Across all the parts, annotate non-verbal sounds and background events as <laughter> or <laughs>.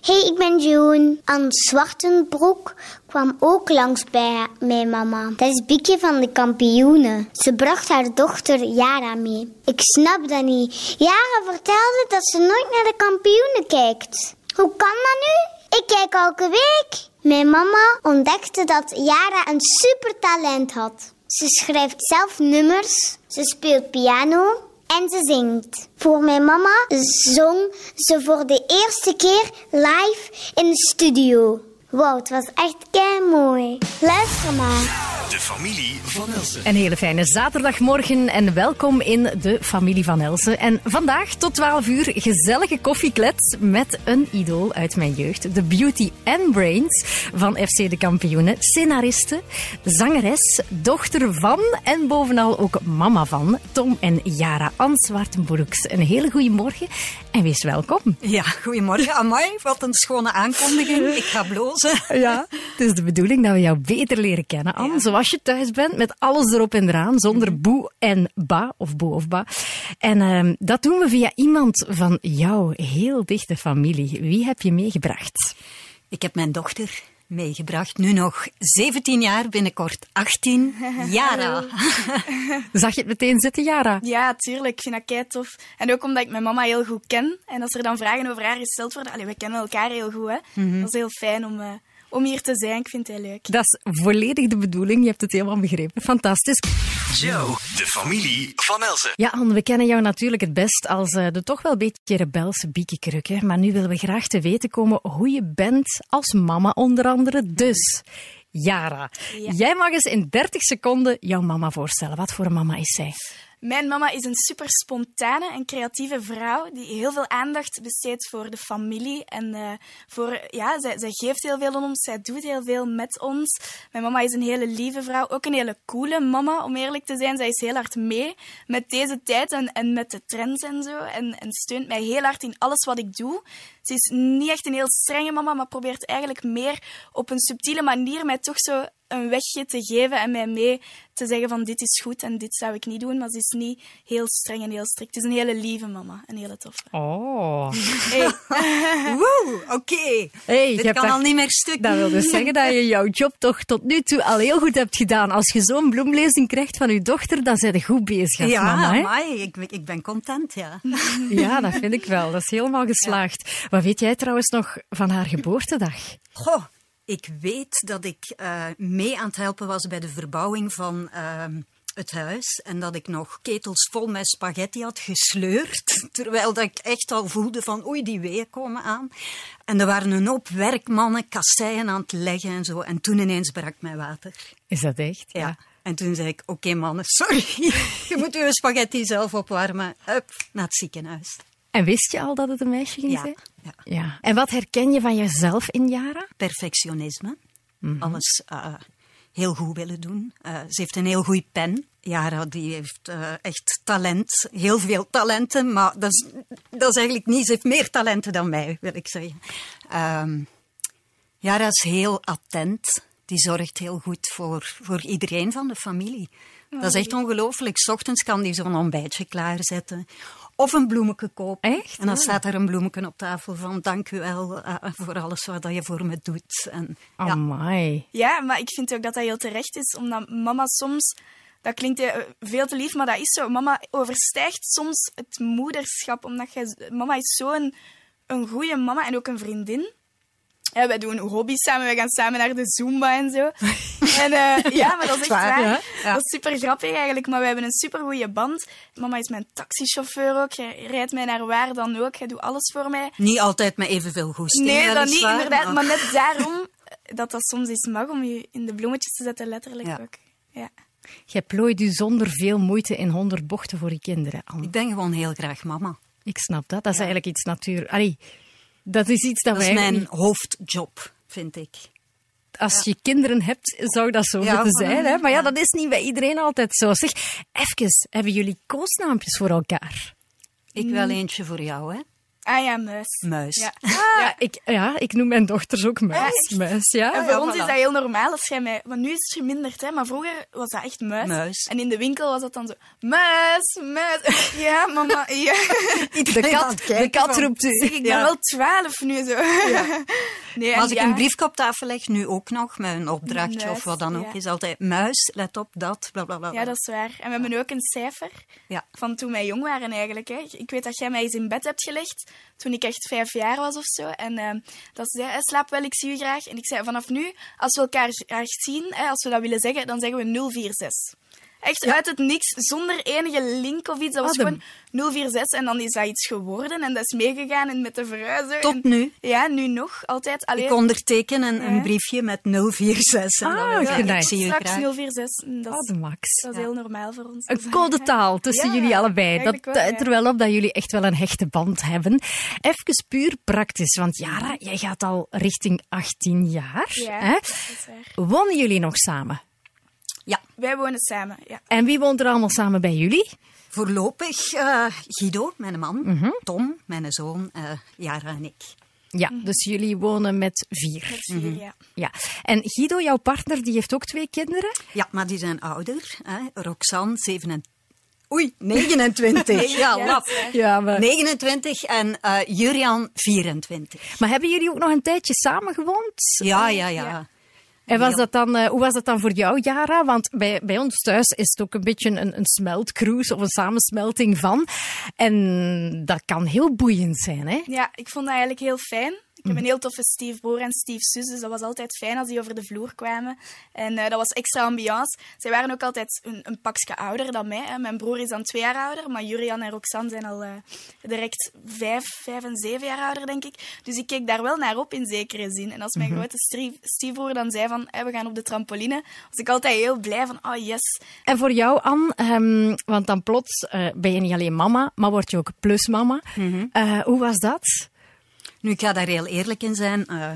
Hey, ik ben June. Anne Zwartenbroek kwam ook langs bij mijn mama. Dat is Bieke van de kampioenen. Ze bracht haar dochter Yara mee. Ik snap dat niet. Yara vertelde dat ze nooit naar de kampioenen kijkt. Hoe kan dat nu? Ik kijk elke week. Mijn mama ontdekte dat Yara een super talent had. Ze schrijft zelf nummers, ze speelt piano en ze zingt. Voor mijn mama zong ze voor de eerste keer live in de studio. Wow, het was echt kei mooi. Luister maar. De familie van Elsen. Een hele fijne zaterdagmorgen en welkom in de familie van Elsen. En vandaag tot 12 uur gezellige koffieklets met een idool uit mijn jeugd. De beauty and brains van FC de Kampioenen. Scenariste, zangeres, dochter van en bovenal ook mama van Tom en Jara Answartenbroeks. Een hele goede morgen en wees welkom. Ja, goedemorgen. Amai, wat een schone aankondiging. Ik ga blozen. Ja, <laughs> het is de bedoeling dat we jou beter leren kennen, Anne. Zoals je thuis bent, met alles erop en eraan, zonder boe en ba, of boe of ba. En ehm, dat doen we via iemand van jouw heel dichte familie. Wie heb je meegebracht? Ik heb mijn dochter meegebracht. Nu nog 17 jaar, binnenkort 18. Jara. <laughs> <laughs> Zag je het meteen zitten, Jara? Ja, tuurlijk. Ik vind dat kei tof. En ook omdat ik mijn mama heel goed ken. En als er dan vragen over haar gesteld worden... Allee, we kennen elkaar heel goed, hè. Dat is heel fijn om, eh, om hier te zijn. Ik vind het heel leuk. Dat is volledig de bedoeling. Je hebt het helemaal begrepen. Fantastisch. Joe, de familie van Elsen. Ja, Anne, we kennen jou natuurlijk het best als eh, de toch wel een beetje rebelse biekekrukke. Maar nu willen we graag te weten komen hoe je bent als mama onder andere. Dus, Jara, jij mag eens in 30 seconden jouw mama voorstellen. Wat voor een mama is zij? Mijn mama is een super spontane en creatieve vrouw die heel veel aandacht besteedt voor de familie. En eh, voor, ja, zij, zij geeft heel veel aan ons, zij doet heel veel met ons. Mijn mama is een hele lieve vrouw, ook een hele coole mama, om eerlijk te zijn. Zij is heel hard mee met deze tijd en, en met de trends en zo. En, en steunt mij heel hard in alles wat ik doe. Ze is niet echt een heel strenge mama, maar probeert eigenlijk meer op een subtiele manier mij toch zo een wegje te geven en mij mee te zeggen van dit is goed en dit zou ik niet doen. Maar ze is niet heel streng en heel strikt. Het is een hele lieve mama, een hele toffe. Oh. Hey. <laughs> Woe, oké. Hey, je Dit kan dat- al niet meer stuk. Dat wil dus zeggen dat je jouw job toch tot nu toe al heel goed hebt gedaan. Als je zo'n bloemlezing krijgt van je dochter, dan zijn je goed bezig als ja, mama. Amai, ik, ik ben content, ja. Ja, dat vind ik wel. Dat is helemaal geslaagd. Wat weet jij trouwens nog van haar geboortedag? Goh, ik weet dat ik eh, mee aan het helpen was bij de verbouwing van ehm, het huis. En dat ik nog ketels vol met spaghetti had gesleurd. <laughs> Terwijl dat ik echt al voelde van oei, die weeën komen aan. En er waren een hoop werkmannen kasseien aan het leggen en zo. En toen ineens brak mijn water. Is dat echt? Ja. En toen zei ik, oké mannen, sorry. <laughs> Je moet uw spaghetti zelf opwarmen. Hup, naar het ziekenhuis. En wist je al dat het een meisje ging Ja, zijn? ja. ja. En wat herken je van jezelf in Jara? perfectionisme. Alles eh, heel goed willen doen. Eh, ze heeft een heel goede pen. Jara die heeft eh, echt talent, heel veel talenten, maar dat is, dat is eigenlijk niet. Ze heeft meer talenten dan mij, wil ik zeggen. Ehm Jara is heel attent. Die zorgt heel goed voor, voor iedereen van de familie. Dat is echt ongelooflijk. 's ochtends kan die zo'n ontbijtje klaarzetten. Of een bloemetje kopen. Echt? En dan staat er een bloemetje op tafel van dank u wel eh, voor alles wat je voor me doet. En, ja. Amai. Ja, maar ik vind ook dat dat heel terecht is, omdat mama soms... Dat klinkt eh, veel te lief, maar dat is zo. Mama overstijgt soms het moederschap, omdat jij... Mama is zo'n een goede mama en ook een vriendin. Ja, wij doen hobby's samen, wij gaan samen naar de Zumba en zo. <laughs> En eh, ja, maar dat is echt waar, waar. ja. Ja. Dat is super grappig eigenlijk, maar we hebben een super goede band. Mama is mijn taxichauffeur ook. Jij rijdt mij naar waar dan ook. Jij doet alles voor mij. Niet altijd met evenveel goesting. Nee, dat niet, inderdaad. Maar net <laughs> daarom eh, dat dat soms eens mag om je in de bloemetjes te zetten, letterlijk Ja. ook. Ja. Jij plooit u zonder veel moeite in honderd bochten voor je kinderen. Anne. Ik ben gewoon heel graag mama. Ik snap dat. Dat is eigenlijk iets natuur. Dat is iets dat, Dat is wij mijn hoofdjob, vind ik. als je kinderen hebt, zou dat zo Ja. moeten zijn. Hè? Maar ja, Ja. dat is niet bij iedereen altijd zo. Zeg, even, hebben jullie koosnaampjes voor elkaar? Ik wel eentje voor jou, hè? Ah ja, muis. Muis. Ja. Ja, ik, ja, ik noem mijn dochters ook muis. muis ja. En voor ja, ons voilà. is dat heel normaal als jij mij... Maar nu is het verminderd, hè. Maar vroeger was dat echt muis. Muis. En in de winkel was dat dan zo... Muis, muis. <laughs> Ja, mama, ja. <laughs> De kat, de kat roept u. Zeg, ik ben Ja. wel twaalf nu, zo. <laughs> Nee, Maar als ik ja, een briefje op tafel leg, nu ook nog, met een opdrachtje Muis, of wat dan ook, ja. is altijd muis, let op, dat, bla bla bla. Ja, dat is waar. En we hebben ook een cijfer Ja. van toen wij jong waren eigenlijk. Hè. Ik weet dat jij mij eens in bed hebt gelegd toen ik echt vijf jaar was of zo. En eh, dat ze zei, "Eh, slaap wel, ik zie u graag. En ik zei, vanaf nu, als we elkaar graag zien, hè, als we dat willen zeggen, dan zeggen we 046. Echt uit het niks, zonder enige link of iets. Dat was Adem. gewoon 046 en dan is dat iets geworden en dat is meegegaan en met de verhuizer. Tot en- nu. Ja, nu nog, altijd. Alleen, Ik onderteken een, briefje met 046. En Ah, dan ja, ik, zie je straks graag. 046. En Dat is, max. dat is heel normaal voor ons. Een codetaal tussen jullie allebei. Dat duidt er wel op dat jullie echt wel een hechte band hebben. Even puur praktisch, want Jara, jij gaat al richting 18 jaar. Ja, Hè? dat is waar. Wonen jullie nog samen? Ja, Wij wonen samen, ja. En wie woont er allemaal samen bij jullie? voorlopig eh, Guido, mijn man, Mhm. Tom, mijn zoon, eh Jara en ik. Ja, dus jullie wonen met vier. Mhm. Met vier, Mhm. ja. Ja. En Guido, jouw partner, die heeft ook twee kinderen? Ja, maar die zijn ouder. Hè. Roxanne, 27. Oei, 29. <laughs> ja, lap. Ja, maar... 29 en eh Jurian, 24. Maar hebben jullie ook nog een tijdje samen gewoond? Ja, ja, ja. Ja. En was dat dan, eh, hoe was dat dan voor jou, Jara? Want bij, bij ons thuis is het ook een beetje een, een smeltcruise of een samensmelting van. En dat kan heel boeiend zijn, hè? Ja, ik vond dat eigenlijk heel fijn. Ik Mhm. heb een heel toffe stiefbroer en stiefzus, dus dat was altijd fijn als die over de vloer kwamen. En eh, dat was extra ambiance. Zij waren ook altijd een, een pakje ouder dan mij. Hè. Mijn broer is dan twee jaar ouder, maar Jurian en Roxanne zijn al eh, direct vijf, vijf en zeven jaar ouder, denk ik. Dus ik keek daar wel naar op in zekere zin. En als mijn Mhm. grote strie- stiefbroer dan zei van, "Hé, we gaan op de trampoline, was ik altijd heel blij van, oh yes. En voor jou, Anne, ehm, want dan plots eh, ben je niet alleen mama, maar word je ook plusmama. Eh, hoe was dat? Nu, ik ga daar heel eerlijk in zijn. eh,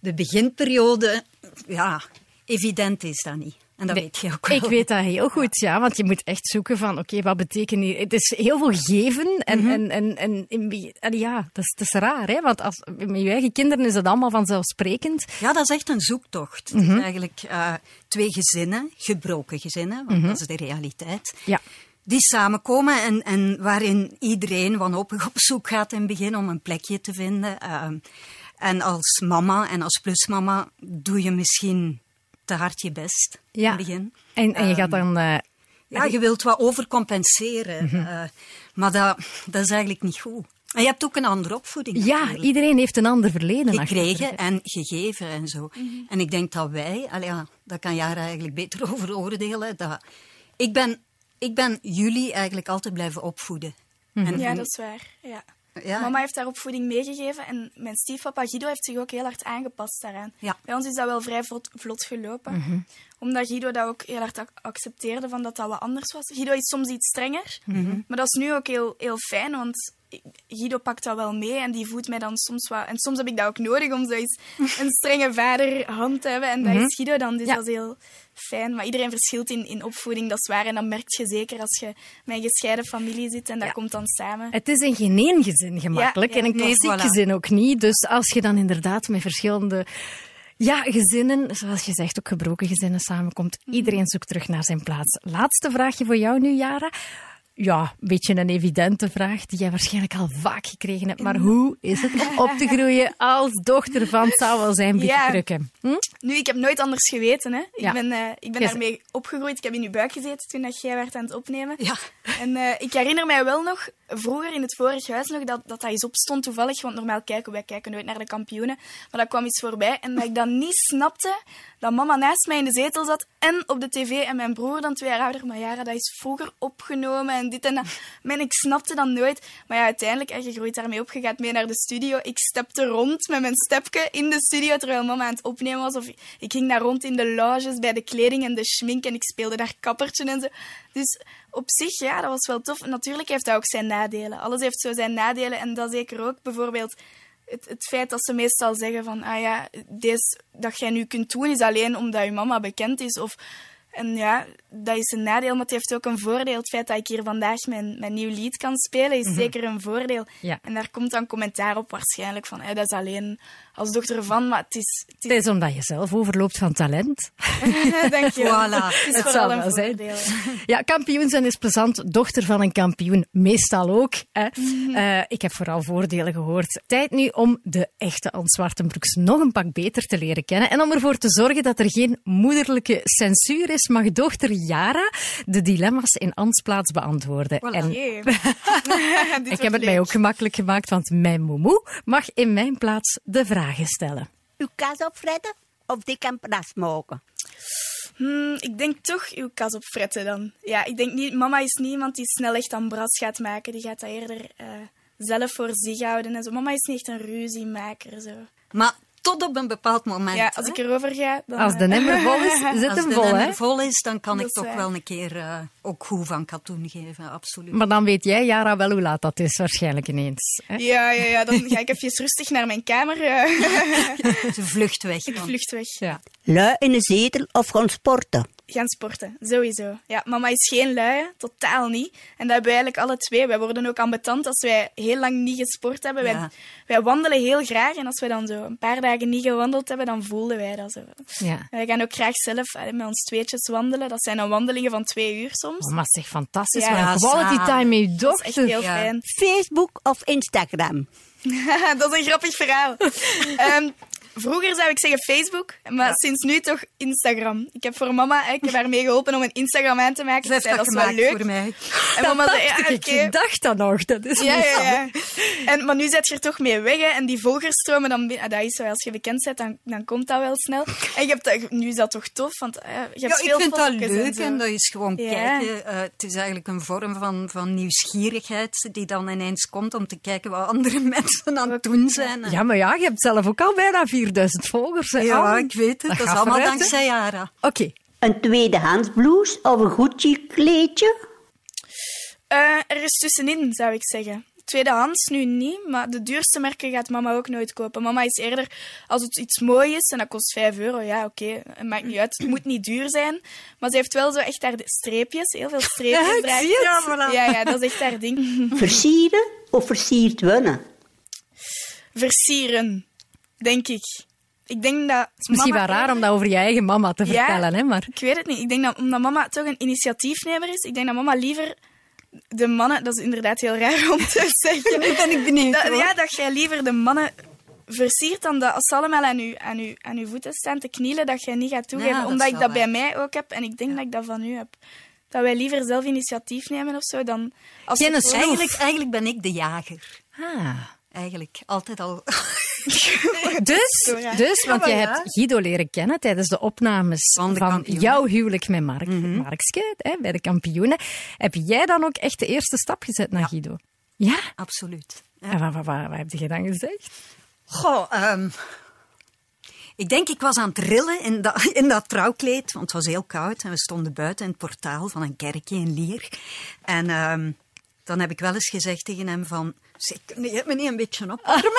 de beginperiode, ja, evident is dat niet. En dat Nee, weet je ook wel. Ik weet dat heel goed, ja. Want je moet echt zoeken van, oké, wat betekent hier... Het is heel veel geven en, Mhm. en, en, en, en- en ja, dat is, dat is raar, hè. Want als, met je eigen kinderen is dat allemaal vanzelfsprekend. Ja, dat is echt een zoektocht. Het is eigenlijk eh, twee gezinnen, gebroken gezinnen, want dat is de realiteit. Ja. Die samenkomen en, en waarin iedereen wanhopig op zoek gaat in het begin om een plekje te vinden. Ehm, en als mama en als plusmama doe je misschien te hard je best in het begin. En, en je gaat dan... eh, Ja, je wilt wat overcompenseren. eh, maar dat, dat is eigenlijk niet goed. En je hebt ook een andere opvoeding. ja, natuurlijk. iedereen heeft een ander verleden. gekregen en gegeven en zo. En ik denk dat wij, allee, ja, daar kan Jara eigenlijk beter <laughs> over oordelen, dat ik ben, ik ben jullie eigenlijk altijd blijven opvoeden. En, Ja, dat is waar. Ja. Ja. Mama heeft daar opvoeding meegegeven en mijn stiefpapa Guido heeft zich ook heel hard aangepast daaraan. Ja. Bij ons is dat wel vrij vlot, vlot gelopen. Omdat Guido dat ook heel hard ac- accepteerde van dat dat wat anders was. Guido is soms iets strenger, maar dat is nu ook heel, heel fijn, want Guido pakt dat wel mee en die voedt mij dan soms wat... En soms heb ik dat ook nodig om zoiets <laughs> een strenge vaderhand te hebben. En dat is Guido dan, dus Ja. dat is heel fijn. Maar iedereen verschilt in, in opvoeding, dat is waar. En dat merk je zeker als je met een gescheiden familie zit en dat Ja. komt dan samen. Het is in geen één gezin gemakkelijk Ja, ja. en een Nee, klassiek voilà. gezin ook niet. Dus als je dan inderdaad met verschillende ja, gezinnen, zoals je zegt, ook gebroken gezinnen samenkomt, iedereen zoekt terug naar zijn plaats. Laatste vraagje voor jou nu, Jara. Ja, een beetje een evidente vraag die jij waarschijnlijk al vaak gekregen hebt. Maar hoe is het om op te groeien als dochter van, zou wel zijn, Bieke Ja. Hm? Nu, ik heb nooit anders geweten. Hè. Ja. Ik ben, eh, ik ben Yes. daarmee opgegroeid. Ik heb in uw buik gezeten toen dat jij werd aan het opnemen. Ja. En eh, ik herinner mij wel nog, vroeger in het vorige huis nog, dat, dat dat eens opstond toevallig. Want normaal kijken wij kijken nooit naar de kampioenen. Maar dat kwam iets voorbij. En dat ik dan niet snapte dat mama naast mij in de zetel zat en op de tv. En mijn broer dan twee jaar ouder. Maar Jara, dat is vroeger opgenomen en dit en dat. Men, ik snapte dat nooit. Maar ja, uiteindelijk, eh, je groeit daarmee op. Je gaat mee naar de studio. Ik stepte rond met mijn stepje in de studio terwijl mama aan het opnemen was. Of ik ging daar rond in de loges bij de kleding en de schmink en ik speelde daar kappertje en zo. Dus op zich, ja, dat was wel tof. Natuurlijk heeft dat ook zijn nadelen. Alles heeft zo zijn nadelen en dat zeker ook. Bijvoorbeeld het, het feit dat ze meestal zeggen van, ah ja, deze, dat jij nu kunt doen is alleen omdat je mama bekend is. Of En ja, dat is een nadeel, maar het heeft ook een voordeel. Het feit dat ik hier vandaag mijn, mijn nieuw lied kan spelen, is zeker een voordeel. Mhm. Ja. En daar komt dan commentaar op waarschijnlijk van, hé, dat is alleen als dochter van, maar het is... Het Het is omdat je zelf overloopt van talent. <laughs> Dank je. Voilà. Het zal wel zijn. <laughs> Ja, kampioen zijn is plezant. Dochter van een kampioen, meestal ook. Hè. Eh, ik heb vooral voordelen gehoord. Tijd nu om de echte Ans Zwartenbroeks nog een pak beter te leren kennen. En om ervoor te zorgen dat er geen moederlijke censuur is, mag dochter Jara de dilemma's in Ans plaats beantwoorden. En <laughs> ik heb het mij ook gemakkelijk gemaakt, want mijn moemoe mag in mijn plaats de vragen stellen. Uw kaas opfretten of dik en pras maken? Hmm, ik denk toch uw kas op fretten dan. Ja, ik denk niet... Mama is niet iemand die snel echt aan bras gaat maken. Die gaat dat eerder eh, zelf voor zich houden en zo. Mama is niet echt een ruziemaker, zo. Maar tot op een bepaald moment. Ja, als hè. ik erover ga, dan... Als de eh, emmer vol is, <laughs> zit Als hem de emmer vol is, dan kan Dat ik toch waar. wel een keer eh, ook goed van katoen geven, absoluut. Maar dan weet jij, Jara, wel hoe laat dat is, waarschijnlijk ineens. Hè? Ja, ja, ja, dan ga ik even rustig naar mijn kamer. eh. <laughs> Ze vlucht weg. ik vlucht weg. Ja. Lui in een zetel of gaan sporten? Gaan sporten, sowieso. Ja, mama is geen lui, totaal niet. En dat hebben wij eigenlijk alle twee. Wij worden ook ambetant als wij heel lang niet gesport hebben. Wij, Ja. wij wandelen heel graag en als wij dan zo een paar dagen niet gewandeld hebben, dan voelden wij dat zo. ja. Wij gaan ook graag zelf eh, met ons tweetjes wandelen. Dat zijn dan wandelingen van twee uur soms. Mama zegt fantastisch. Ja, maar ja, quality time met je Dat is echt dochter. heel Ja. fijn. Facebook of Instagram? <laughs> dat is een grappig verhaal. <laughs> Ehm, vroeger zou ik zeggen Facebook, maar sinds nu toch Instagram. Ik heb voor mama, ik heb haar mee geholpen om een Instagram aan te maken. Ze heeft zei, dat dat is wel leuk. voor mij. En mama zei, ja, ik, oké. ik dacht dat nog. Dat is Ja, niet ja, ja. En, maar nu zet je er toch mee weg, hè. En die volgerstromen, dan, ben- ah, dat is zo, als je bekend bent, dan, dan komt dat wel snel. En je hebt dat, nu is dat toch tof, want eh, je hebt Ja, ik veel vind dat en leuk en dat is gewoon Ja. kijken. eh, het is eigenlijk een vorm van, van nieuwsgierigheid die dan ineens komt om te kijken wat andere <laughs> mensen aan het doen zijn. Ja, maar ja, je hebt zelf ook al bijna 4000 volgers. hè. Ja, ik weet het. Dat, is allemaal vooruit, hè. dankzij Jara. Oké. Een tweedehands blouse of een Gucci kleedje? Eh, er is tussenin, zou ik zeggen. Tweedehands nu niet, maar de duurste merken gaat mama ook nooit kopen. Mama is eerder, als het iets mooi is en dat kost 5 euro, ja oké, het maakt niet uit. Het moet niet duur zijn. Maar ze heeft wel zo echt daar de streepjes, heel veel <laughs> streepjes. Ja, ik draagt zie het. ze. Ja, voilà. ja, ja, dat is echt haar ding. Versieren of versierd winnen? Versieren, denk ik. Ik denk dat... Het is misschien wel raar om dat over je eigen mama te Ja. vertellen, hè, maar... Ik weet het niet. Ik denk dat omdat mama toch een initiatiefnemer is, ik denk dat mama liever de mannen, dat is inderdaad heel raar om te <laughs> zeggen. Nu ben ik benieuwd. Dat, hoor. ja, dat jij liever de mannen versiert dan dat als ze allemaal aan je, aan, u, aan uw voeten staan te knielen, dat jij niet gaat toegeven. Ja, omdat ik dat bij mij ook heb en ik denk dat ik dat van u heb. Dat wij liever zelf initiatief nemen of zo dan... Als Geen. Eigenlijk, eigenlijk ben ik de jager. Ah. Eigenlijk, altijd al. <laughs> <laughs> Dus, dus want je hebt Guido leren kennen tijdens de opnames Van de jouw huwelijk met Mark, Markske, hè, bij de kampioenen. Heb jij dan ook echt de eerste stap gezet naar Guido? Ja? Absoluut. Ja. En wat, wat, wat, wat heb je dan gezegd? Goh, ehm, ik denk ik was aan het rillen in dat, <laughs> in dat trouwkleed, want het was heel koud en we stonden buiten in het portaal van een kerkje in Lier. En ehm, dan heb ik wel eens gezegd tegen hem van, zeg, kun je me niet een beetje oparmen?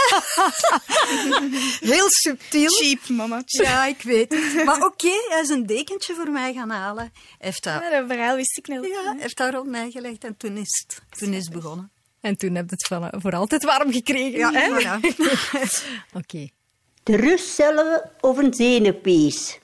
<laughs> heel subtiel. Cheap, mama. Cheap. Ja, ik weet het. Maar oké, hij is een dekentje voor mij gaan halen. Heeft dat, Ja, dat verhaal wist ik ja, heeft dat rond mij gelegd en toen is het, toen is het begonnen. En toen heb je het van, voor altijd warm gekregen. Ja, hè? voilà. <laughs> <laughs> Oké. De rustcellen of een zenuwpees?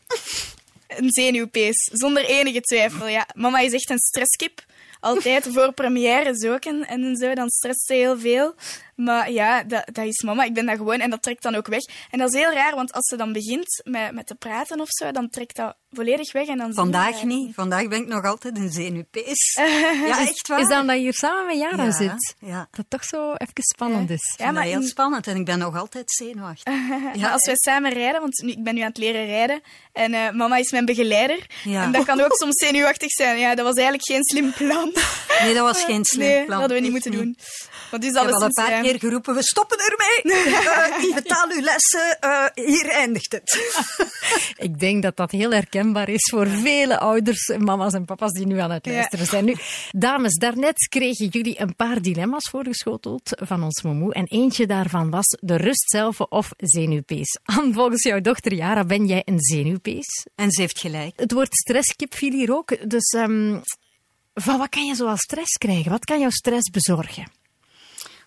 Een zenuwpees, zonder enige twijfel. Ja. Mama is echt een stresskip. Altijd voor premières ook en, en zo, dan stresst ze heel veel. Maar ja, dat, dat is mama. Ik ben dat gewoon en dat trekt dan ook weg. En dat is heel raar, want als ze dan begint met, met te praten of zo, dan trekt dat volledig weg. En dan Vandaag niet. Vandaag ben ik nog altijd een zenuwpees. <laughs> Ja, echt waar. Is dan dat je hier samen met Jara Ja, zit? ja. Dat toch zo even spannend is. Vind dat heel in- spannend en ik ben nog altijd zenuwachtig. <laughs> Ja, als wij samen rijden, want nu, ik ben nu aan het leren rijden en eh, mama is mijn begeleider. Ja. En dat kan ook <laughs> soms zenuwachtig zijn. Ja, dat was eigenlijk geen slim plan. Nee, dat was geen slim nee, plan. dat hadden we niet Echt moeten doen. Maar dus dat is al een paar ja. Keer geroepen, we stoppen ermee. Uh, betaal uw lessen, uh, hier eindigt het. <laughs> ik denk dat dat heel herkenbaar is voor vele ouders, mama's en papa's die nu aan het luisteren zijn. Nu, dames, daarnet kregen jullie een paar dilemma's voorgeschoteld van ons momoe. En eentje daarvan was de rust zelf of zenuwpees. Volgens jouw dochter Jara ben jij een zenuwpees. En ze heeft gelijk. Het woord stresskip viel hier ook. Dus um, van wat kan je zoal stress krijgen? Wat kan jouw stress bezorgen?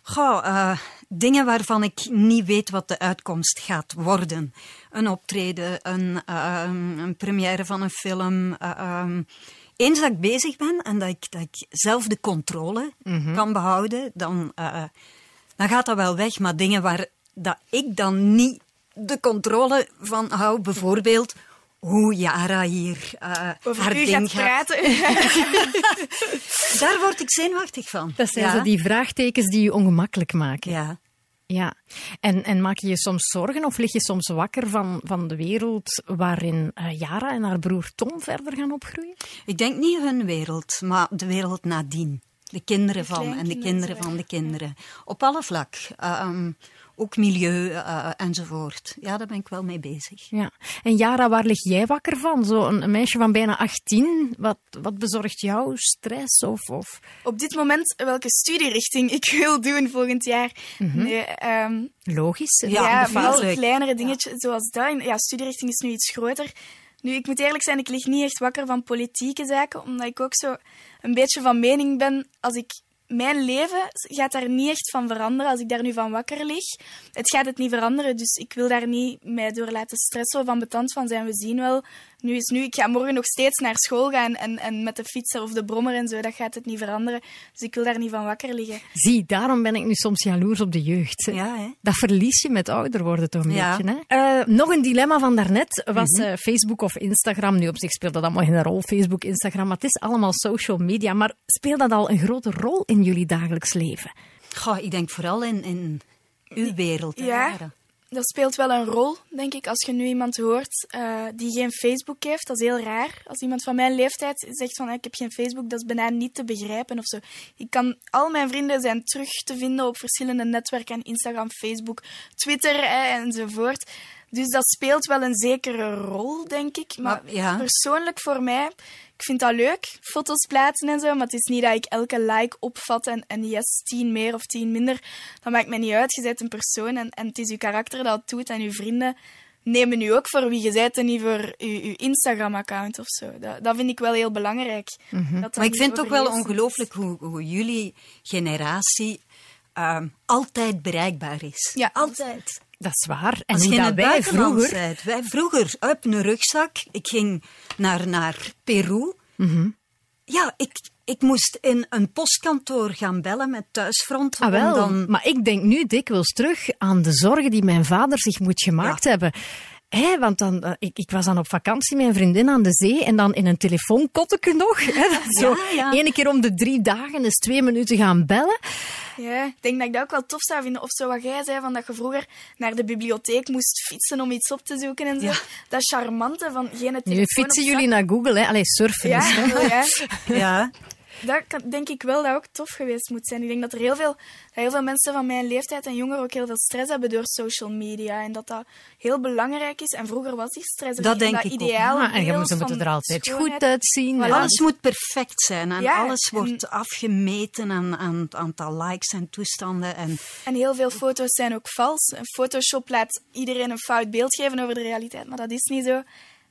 Goh, uh, dingen waarvan ik niet weet wat de uitkomst gaat worden. Een optreden, een, uh, een première van een film. Uh, um, eens dat ik bezig ben en dat ik, dat ik zelf de controle mm -hmm. kan behouden, dan, dan gaat dat wel weg. Maar dingen waar dat ik dan niet de controle van hou, bijvoorbeeld hoe Jara hier uh, Over haar ding gaat praten. <laughs> Daar word ik zenuwachtig van. Dat zijn ja. zo die vraagtekens die je ongemakkelijk maken. Ja. Ja, en, en maak je je soms zorgen of lig je soms wakker van, van de wereld waarin uh, Jara en haar broer Tom verder gaan opgroeien? Ik denk niet hun wereld, maar de wereld nadien. De kinderen van en de kinderen van de kinderen. Op alle vlak. Uh, um, ook milieu uh, enzovoort. Ja, daar ben ik wel mee bezig. Ja. En Jara, waar lig jij wakker van? Zo een, een meisje van bijna 18. Wat, wat bezorgt jou stress? Of, of... Op dit moment welke studierichting ik <laughs> wil doen volgend jaar. Mhm. Mm -hmm. nee, um, Logisch. Ja, ja vooral kleinere dingetjes ja. zoals dat. Ja, studierichting is nu iets groter. Nu, ik moet eerlijk zijn, ik lig niet echt wakker van politieke zaken, omdat ik ook zo een beetje van mening ben, als ik mijn leven gaat daar niet echt van veranderen als ik daar nu van wakker lig. Het gaat het niet veranderen, dus ik wil daar niet mij door laten stressen of ambetant van zijn. We zien wel, nu is nu, ik ga morgen nog steeds naar school gaan en, en met de fietser of de brommer en zo, dat gaat het niet veranderen. Dus ik wil daar niet van wakker liggen. Zie, daarom ben ik nu soms jaloers op de jeugd. Ja, hè? Dat verlies je met ouder worden toch een ja. beetje. Hè? Uh, nog een dilemma van daarnet was mm -hmm. uh, Facebook of Instagram. Nu op zich speelt dat allemaal geen rol, Facebook, Instagram, maar het is allemaal social media. Maar speelt dat al een grote rol in jullie dagelijks leven? Goh, ik denk vooral in, in uw wereld. Ja, Jaren. Dat speelt wel een rol, denk ik. Als je nu iemand hoort uh, die geen Facebook heeft, dat is heel raar. Als iemand van mijn leeftijd zegt van ik heb geen Facebook, dat is bijna niet te begrijpen of zo. Ik kan, al mijn vrienden zijn terug te vinden op verschillende netwerken, Instagram, Facebook, Twitter eh, enzovoort. Dus dat speelt wel een zekere rol, denk ik. Maar, maar ja. persoonlijk voor mij, ik vind dat leuk, foto's plaatsen en zo. Maar het is niet dat ik elke like opvat en, en yes, tien meer of tien minder. Dat maakt mij niet uit. Je bent een persoon en, en het is uw karakter dat het doet. En uw vrienden nemen u ook voor wie je bent en niet voor uw, uw Instagram-account of zo. Dat, dat vind ik wel heel belangrijk. Mm -hmm. dat maar ik vind het ook wel ongelooflijk hoe, hoe jullie generatie um, altijd bereikbaar is. Ja, altijd. Dat is waar. En Als hoe dat wij vroeger... Zijt, wij vroeger, op een rugzak. Ik ging naar, naar Peru. Mm -hmm. Ja, ik, ik moest in een postkantoor gaan bellen met thuisfront. Ah, wel. Dan... Maar ik denk nu dikwijls terug aan de zorgen die mijn vader zich moet gemaakt ja. hebben. Hé, want dan, uh, ik, ik was dan op vakantie met een vriendin aan de zee en dan in een telefoonkotteke nog. Hè, zo ja, ja. Ene keer om de drie dagen eens twee minuten gaan bellen. Ja, ik denk dat ik dat ook wel tof zou vinden. Of zo wat jij zei, van dat je vroeger naar de bibliotheek moest fietsen om iets op te zoeken en zo. Ja. Dat charmante van geen telefoon Nu fietsen op jullie naar Google, hè? Allee, surfen Ja, is, hè? ja. Dat kan, denk ik wel dat ook tof geweest moet zijn. Ik denk dat er heel veel, dat heel veel mensen van mijn leeftijd en jonger ook heel veel stress hebben door social media. En dat dat heel belangrijk is. En vroeger was die stress Dat denk dat ik ook. ideaal Ja, en je moet, ze moeten van er altijd schoonheid. goed uitzien. Voilà. Alles moet perfect zijn en Ja, alles en- wordt afgemeten aan, aan het aantal likes en toestanden. En En heel veel foto's zijn ook vals. Photoshop laat iedereen een fout beeld geven over de realiteit, maar dat is niet zo.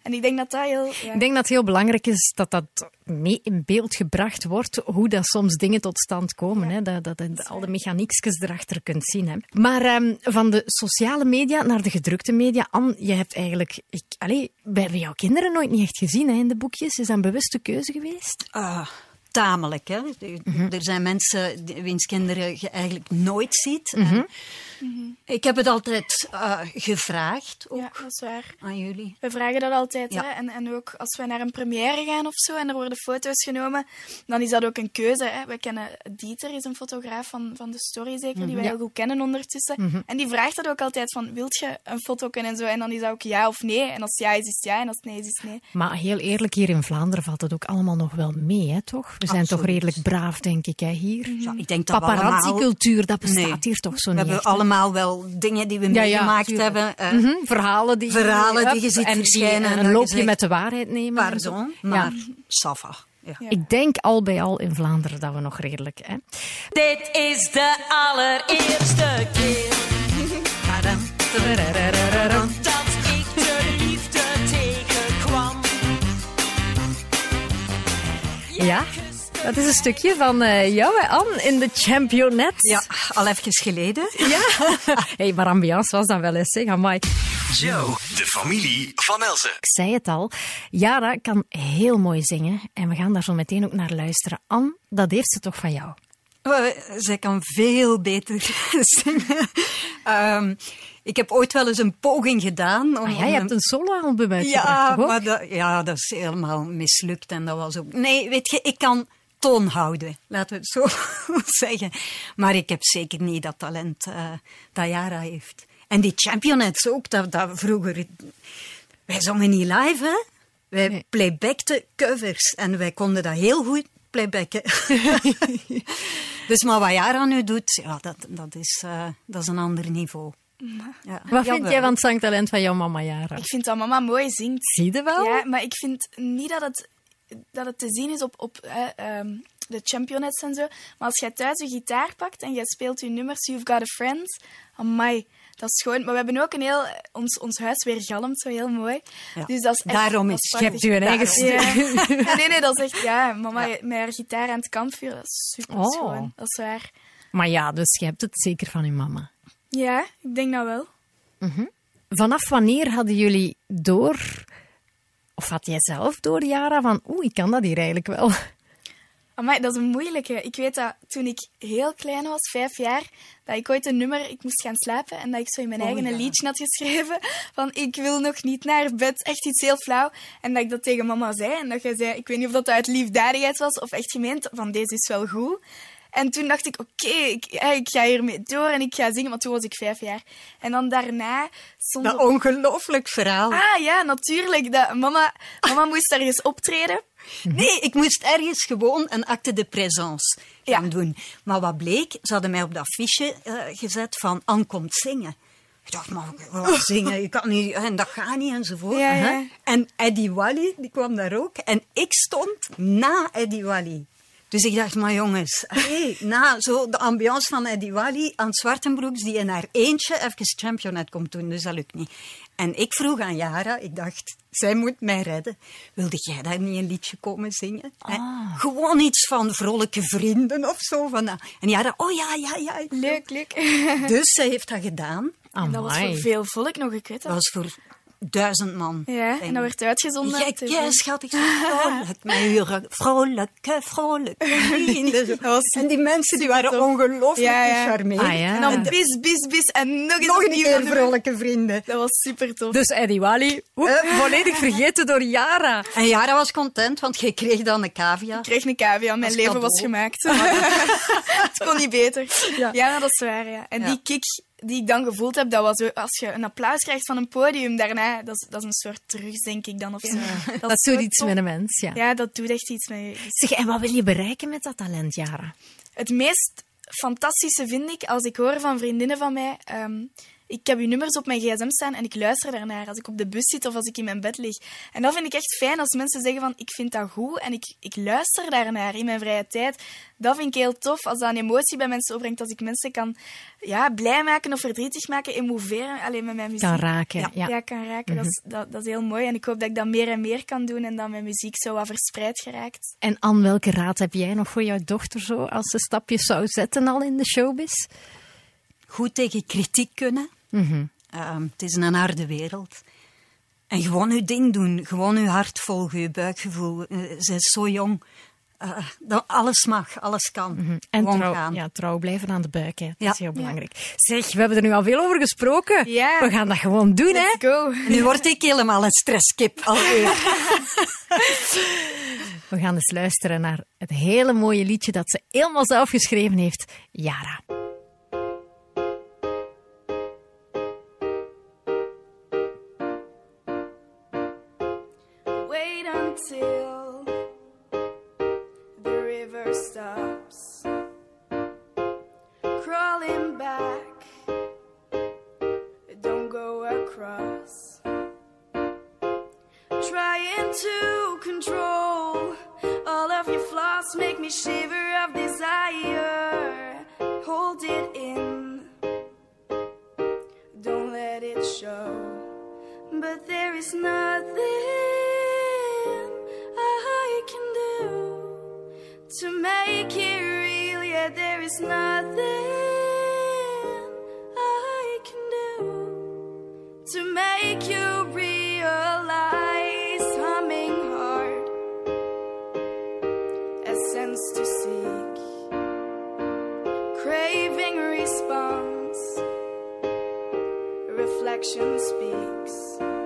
En ik denk dat dat heel... Ja. Ik denk dat het heel belangrijk is dat dat mee in beeld gebracht wordt, hoe dat soms dingen tot stand komen. Hè? Dat, dat, dat al de mechaniekjes erachter kunt zien. Hè? Maar ehm, van de sociale media naar de gedrukte media, Anne, je hebt eigenlijk... Ik, allee, we hebben jouw kinderen nooit niet echt gezien hè, in de boekjes. Is dat een bewuste keuze geweest? ah, tamelijk. Hè? Er zijn mensen die- wiens kinderen je eigenlijk nooit ziet. En Ik heb het altijd eh, gevraagd, ook Ja, dat is waar. aan jullie. We vragen dat altijd. Ja. Hè? En, en ook als we naar een première gaan of zo en er worden foto's genomen, dan is dat ook een keuze. Hè? We kennen Dieter, is een fotograaf van, van de story zeker, die wij heel goed kennen ondertussen. En die vraagt dat ook altijd van, wilt je een foto kunnen en zo? En dan is dat ook ja of nee. En als ja is, is ja. En als nee is, is nee. Maar heel eerlijk, hier in Vlaanderen valt het ook allemaal nog wel mee, hè, toch? We zijn toch redelijk braaf, denk ik, hè, hier. Ja, ik denk dat. Paparazzi-cultuur, dat bestaat Nee. hier toch zo We niet hebben echt? Allemaal wel dingen die we Ja, ja, meegemaakt tuurlijk. hebben. eh, Mhm, Verhalen die, Verhalen die Hup, je ziet en verschijnen en een je loopje met de waarheid nemen. Pardon, Ja. maar Safa. Ja. Ik denk al bij al in Vlaanderen dat we nog redelijk... Hè. Dit is de allereerste keer dat ik de liefde tegenkwam. Ja, dat is een stukje van eh, jou, hè, Anne, in de Championet. Ja, al even geleden. Ja. <laughs> hey, maar ambiance was dat wel eens, zeg. Amai. Joe, de familie van Elsen. Ik zei het al, Yara kan heel mooi zingen. En we gaan daar zo meteen ook naar luisteren. Anne, dat heeft ze toch van jou? Oh, zij kan veel beter <laughs> zingen. Ehm, ik heb ooit wel eens een poging gedaan. Om, Ah, ja, je hebt een soloalbum uitgebracht, ja, maar dat, ja, dat is helemaal mislukt. En dat was ook... Nee, weet je, ik kan toon houden. Laten we het zo <laughs> zeggen. Maar ik heb zeker niet dat talent eh dat Yara heeft. En die championets ook, dat, dat vroeger... Wij zongen niet live, hè. Wij Nee. playbackten covers. En wij konden dat heel goed playbacken. <laughs> dus maar wat Yara nu doet, ja, dat, dat, is, eh, dat is een ander niveau. Ja. Wat vind jij van het zangtalent van jouw mama, Yara? Ik vind dat mama mooi zingt. Zie je wel? Ja, maar ik vind niet dat het, dat het te zien is op, op hè, ehm, de championets en zo. Maar als jij thuis je gitaar pakt en jij speelt je nummers You've Got a Friend, amai, dat is gewoon... Maar we hebben ook een heel... Ons, ons huis weer galmt zo heel mooi. Ja. Dus dat is echt, Daarom dat is- Je hebt je eigen Daarom. stuk. Ja. Ja, nee, nee, dat is echt... Ja, mama met haar gitaar aan het kampvuur, dat is super Oh. schoon. Dat is waar. Maar ja, dus je hebt het zeker van je mama. Ja, ik denk dat wel. Vanaf wanneer hadden jullie door, of had jij zelf door, Yara, van oeh, ik kan dat hier eigenlijk wel? Amai, dat is een moeilijke. Ik weet dat toen ik heel klein was, vijf jaar, dat ik ooit een nummer, ik moest gaan slapen en dat ik zo in mijn Oh, eigen ja. liedje had geschreven <laughs> van ik wil nog niet naar bed, echt iets heel flauw. En dat ik dat tegen mama zei en dat jij zei, ik weet niet of dat uit liefdadigheid was of echt gemeend, van deze is wel goed. En toen dacht ik, oké, ik, ik ga hiermee door en ik ga zingen, want toen was ik vijf jaar. En dan daarna stond Dat ongelooflijk verhaal. Ah ja, natuurlijk. Dat, mama, mama <laughs> moest ergens optreden. Nee, ik moest ergens gewoon een acte de présence gaan Ja. doen. Maar wat bleek, ze hadden mij op dat fiche eh, gezet van Anne komt zingen. Ik dacht, maar ik <laughs> zingen, ik kan niet, en dat gaat niet enzovoort. Ja. En Eddie Wally, die kwam daar ook. En ik stond na Eddie Wally. Dus ik dacht, maar jongens, hey, na zo de ambiance van Eddie Wally aan Zwartenbroeks, die in haar eentje even championet komt doen, dus dat lukt niet. En ik vroeg aan Yara, ik dacht, zij moet mij redden. Wilde jij daar niet een liedje komen zingen? Hè? Gewoon iets van vrolijke vrienden of zo. Van, dat. en Yara, oh ja, ja, ja. Leuk, leuk. Dus zij heeft dat gedaan. En dat was voor veel volk nog, ik weet dat. was voor duizend man. Ja, en dat werd uitgezonden. tv. Gekje, schat, ik vrolijk. Uren <laughs> vrienden. Zo. was En die mensen die waren ongelooflijk Ja, ja. gecharmeerd. Ah, ja. En dan bis, bis, bis en nog eens Nog een keer vrolijke vrienden. Dat was super tof. Dus Eddie Wally, oep, volledig vergeten door Yara. En Jara was content, want je kreeg dan een cavia. Ik kreeg een cavia, mijn Als leven cadeau. was gemaakt. <laughs> Het kon niet beter. Ja, dat is waar. Ja. En Ja. die kick die ik dan gevoeld heb, dat was zo- als je een applaus krijgt van een podium daarna, dat is, dat is een soort terug, denk ik dan. Of zo. Dat, doet iets met een mens, ja. Ja, dat doet echt iets met je. Zeg, en wat wil je bereiken met dat talent, Yara? Het meest fantastische vind ik als ik hoor van vriendinnen van mij. ehm, ik heb uw nummers op mijn gsm staan en ik luister daarnaar als ik op de bus zit of als ik in mijn bed lig. En dat vind ik echt fijn als mensen zeggen van ik vind dat goed en ik, ik luister daarnaar in mijn vrije tijd. Dat vind ik heel tof als dat een emotie bij mensen opbrengt. Als ik mensen kan ja, blij maken of verdrietig maken, emoveren alleen met mijn muziek. Kan raken, ja. Ja, kan raken. dat, is, dat, dat is heel mooi. En ik hoop dat ik dat meer en meer kan doen en dat mijn muziek zo wat verspreid geraakt. En Anne, welke raad heb jij nog voor jouw dochter zo, als ze stapjes zou zetten al in de showbiz? Goed tegen kritiek kunnen. Ehm, het is een harde wereld. En gewoon je ding doen. Gewoon je hart volgen, je buikgevoel. Eh, Ze is zo jong. dat alles mag, alles kan. En Gewoon trouw, gaan. ja, trouw blijven aan de buik, hè. dat Ja. is heel belangrijk. Zeg, we hebben er nu al veel over gesproken. We gaan dat gewoon doen, hè. Go. <laughs> Nu word ik helemaal een stresskip alweer. <laughs> We gaan eens luisteren naar het hele mooie liedje dat ze helemaal zelf geschreven heeft, Yara. Reflection speaks.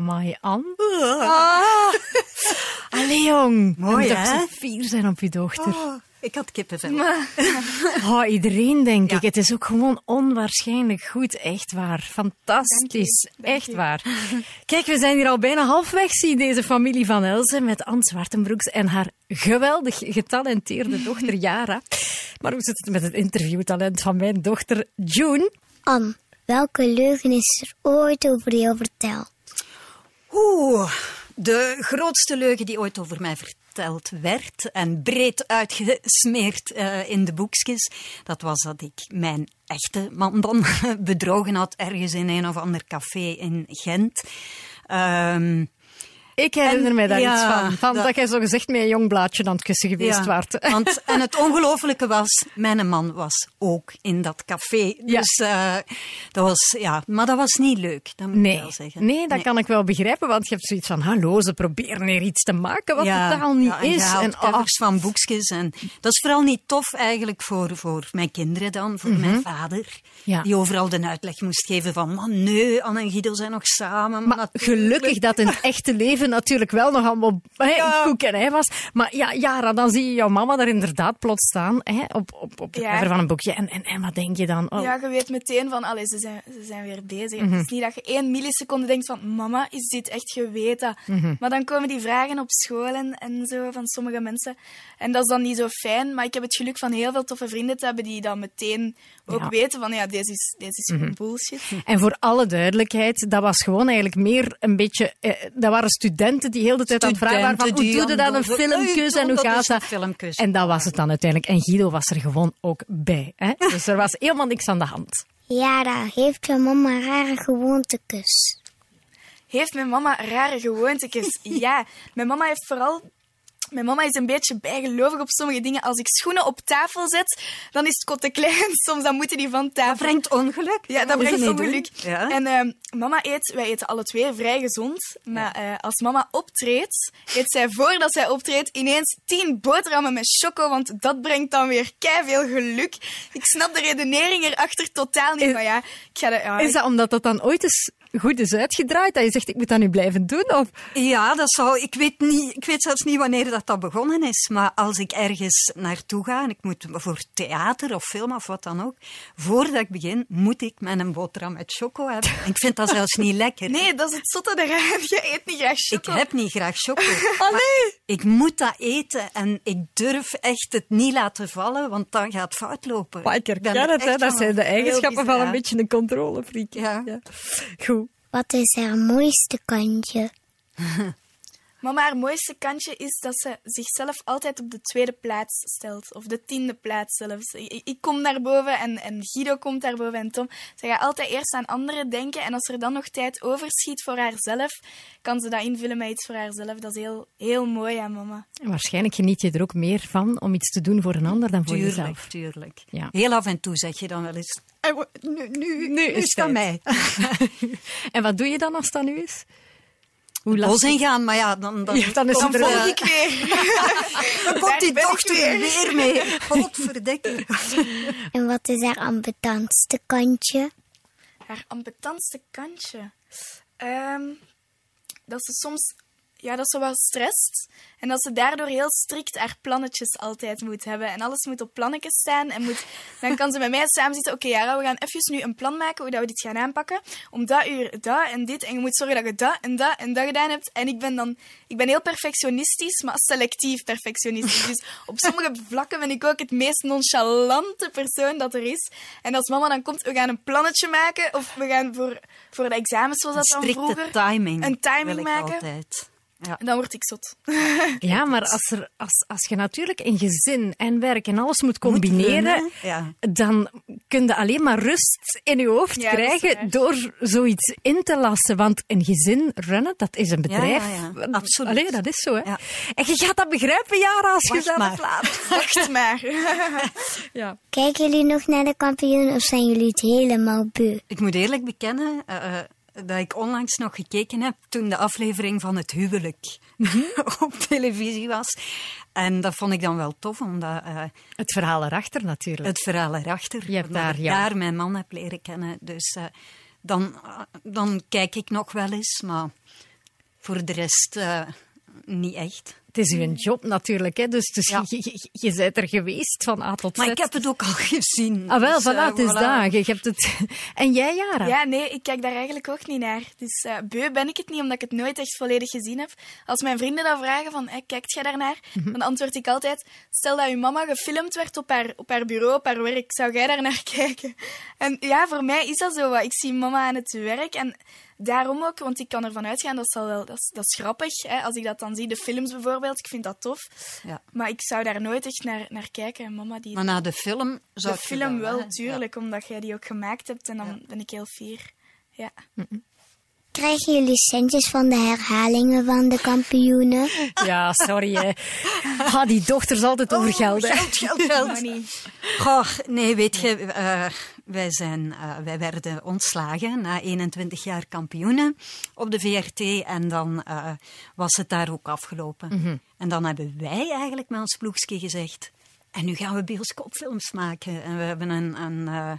Amai, Anne. Allee, jong. Mooi, Je hè? fier zijn op je dochter. Oh, ik had kippenvel. <laughs> Oh, iedereen, denk Ja. ik. Het is ook gewoon onwaarschijnlijk goed. Echt waar. Fantastisch. Echt waar. Kijk, we zijn hier al bijna halfweg, zie deze familie van Elze met Anne Zwartenbroeks en haar geweldig getalenteerde <laughs> dochter Jara. Maar hoe zit het met het interviewtalent van mijn dochter June? Anne, welke leugen is er ooit over jou verteld? Oeh, de grootste leugen die ooit over mij verteld werd en breed uitgesmeerd eh, in de boekjes, dat was dat ik mijn echte man dan <laughs> bedrogen had ergens in een of ander café in Gent. Ehm, Ik herinner mij daar ja, iets van. Van dat, dat- jij zo gezegd met een jong blaadje aan het kussen geweest ja, waart. <laughs> Want, en het ongelofelijke was, mijn man was ook in dat café. Ja. Dus eh, dat was, ja, maar dat was niet leuk, dat moet ik Nee, wel zeggen. nee, dat kan ik wel begrijpen, want je hebt zoiets van, hallo, ze proberen hier iets te maken wat Ja, totaal niet ja, en je is. En, oh, covers van boekjes. En dat is vooral niet tof eigenlijk voor, voor mijn kinderen dan, voor mijn vader. Mhm. Ja. Die overal de uitleg moest geven van, man, nee, Anne en Guido zijn nog samen. maar natuurlijk." gelukkig dat in het echte leven natuurlijk wel nog allemaal hè, Ja. koek en ei was. Maar ja, Jara, dan zie je jouw mama daar inderdaad plots staan hè, op, op, op de Ja. cover van een boekje. En, en, en wat denk je dan? Oh, Ja, je weet meteen van, allee, ze zijn, ze zijn weer bezig. Mhm. Het is niet dat je één milliseconde denkt van, mama, is dit echt geweten? Mhm. Maar dan komen die vragen op school en, en zo van sommige mensen. En dat is dan niet zo fijn, maar ik heb het geluk van heel veel toffe vrienden te hebben die dan meteen ook Ja. weten van, ja, deze is, deze is gewoon bullshit. En voor alle duidelijkheid, dat was gewoon eigenlijk meer een beetje... Eh, dat waren studenten die heel de tijd aan het vragen waren van hoe Studenten doe je dat, een filmkus en hoe dat gaat dat? filmkus. En dat was het dan uiteindelijk. En Guido was er gewoon ook bij. Hè? Dus er was helemaal niks aan de hand. Jara, heeft je mama rare gewoontekus? Heeft mijn mama rare gewoontes? <laughs> ja, mijn mama heeft vooral... Mijn mama is een beetje bijgelovig op sommige dingen. Als ik schoenen op tafel zet, dan is het kot te klein. <laughs> Soms dan moeten die van tafel. Dat brengt ongeluk. Ja, dat brengt ongeluk. Ja. En ehm, mama eet, wij eten alle twee vrij gezond. Maar eh, als mama optreedt, eet zij voordat zij optreedt ineens tien boterhammen met choco. Want dat brengt dan weer veel geluk. Ik snap de redenering erachter totaal niet. Is- maar ja, ik ga de, ja, Is dat omdat dat dan ooit eens goed is uitgedraaid? Dat je zegt, ik moet dat nu blijven doen? Of... Ja, dat zou, ik, weet niet, ik weet zelfs niet wanneer dat, dat begonnen is. Maar als ik ergens naartoe ga en ik moet voor theater of film of wat dan ook, voordat ik begin, moet ik een boterham met choco hebben. Ik vind dat zelfs niet lekker. <laughs> Nee, dat is het zotte eraan. Je eet niet graag Ik choco. heb niet graag choco. Ah, <laughs> maar Ik moet dat eten en ik durf echt het niet laten vallen, want dan gaat het fout lopen. Maar ik herken er het, hè. dat zijn de eigenschappen van een beetje een controlefreak. Ja. Goed. Wat is haar mooiste kantje? <laughs> Mama, haar mooiste kantje is dat ze zichzelf altijd op de tweede plaats stelt. Of de tiende plaats zelfs. Ik, ik kom naar boven en, en Guido komt daar boven en Tom. Ze gaat altijd eerst aan anderen denken. En als er dan nog tijd overschiet voor haarzelf, kan ze dat invullen met iets voor haarzelf. Dat is heel, heel mooi aan mama. En waarschijnlijk geniet je er ook meer van om iets te doen voor een ander dan voor Tuurlijk, jezelf. tuurlijk. Ja. Heel af en toe zeg je dan wel eens, "Eh, wo- nu, nu, nu is is het aan mij. <laughs> En wat doe je dan als het dan nu is? Hoe Bos lastig? ingaan, maar ja, dan, dan, Ja, dan is komt het er, eh, Ik weer. <laughs> dan komt die dochter weer. weer mee. <laughs> Godverdikke. En wat is haar ambetantste kantje? Haar ambetantste kantje. Ehm, dat ze soms ja, dat ze wel stresst. En dat ze daardoor heel strikt haar plannetjes altijd moet hebben. En alles moet op plannetjes staan. En moet, <laughs> dan kan ze met mij samen zitten. Oké, Jara, we gaan even nu een plan maken hoe dat we dit gaan aanpakken. Om dat uur dat en dit. En je moet zorgen dat je dat en dat en dat gedaan hebt. En ik ben dan... Ik ben heel perfectionistisch, maar selectief perfectionistisch. Dus op sommige vlakken ben ik ook het meest nonchalante persoon dat er is. En als mama dan komt, we gaan een plannetje maken. Of we gaan voor, voor de examens, zoals dat dan vroeger... timing. Een timing maken. altijd. Ja. En dan word ik zot. Ja, <laughs> maar als, er, als, als je natuurlijk in gezin en werk en alles moet combineren, ja. dan kun je alleen maar rust in je hoofd Ja, dat krijgen door zoiets in te lassen. Want een gezin runnen, dat is een bedrijf. ja, ja. Absoluut. Allee, dat is zo, hè. Ja. En je gaat dat begrijpen, Jara, als je Wacht zelf maar. <laughs> laat. Wacht maar. <laughs> Ja. Kijken jullie nog naar de kampioen of zijn jullie het helemaal beu? Ik moet eerlijk bekennen eh, eh, dat ik onlangs nog gekeken heb toen de aflevering van het huwelijk <laughs> op televisie was. En dat vond ik dan wel tof, omdat eh, Het verhaal erachter natuurlijk. het verhaal erachter, Je hebt daar, ik ja. daar mijn man heb leren kennen. Dus eh, dan, dan kijk ik nog wel eens, maar voor de rest eh, niet echt. Het is uw job natuurlijk, hè. Dus, dus Ja. je, je, je bent er geweest van A tot Z. Maar ik heb het ook al gezien. Ah, wel, Dus, voilà, eh, het is voilà. Je hebt het... <laughs> En jij, Jara? Ja, nee, ik kijk daar eigenlijk ook niet naar. Dus eh, beu ben ik het niet, omdat ik het nooit echt volledig gezien heb. Als mijn vrienden dan vragen van, hey, kijkt jij daarnaar? Mhm. Dan antwoord ik altijd, stel dat uw mama gefilmd werd op haar, op haar bureau, op haar werk, zou jij daar naar <laughs> kijken? En ja, voor mij is dat zo. wat. Ik zie mama aan het werk en daarom ook, want ik kan ervan uitgaan, dat, zal wel, dat, is, dat is grappig. Hè? Als ik dat dan zie, de films bijvoorbeeld, ik vind dat tof. Ja. Maar ik zou daar nooit echt naar, naar kijken. En mama die... Maar na de film zou de film wel, hè? tuurlijk, omdat jij die ook gemaakt hebt. En dan ben ik heel fier. Ja. Krijgen jullie centjes van de herhalingen van de kampioenen? <laughs> Ja, sorry, hè. Ah, die dochters altijd over geld, hè. Geld, geld, geld. Money. <laughs> Goh, nee, weet je, eh, wij, zijn, eh, wij werden ontslagen na 21 jaar kampioenen op de VRT en dan eh, was het daar ook afgelopen. En dan hebben wij eigenlijk met ons ploegje gezegd, en nu gaan we bioscoopfilms maken. En we hebben een, een, eh,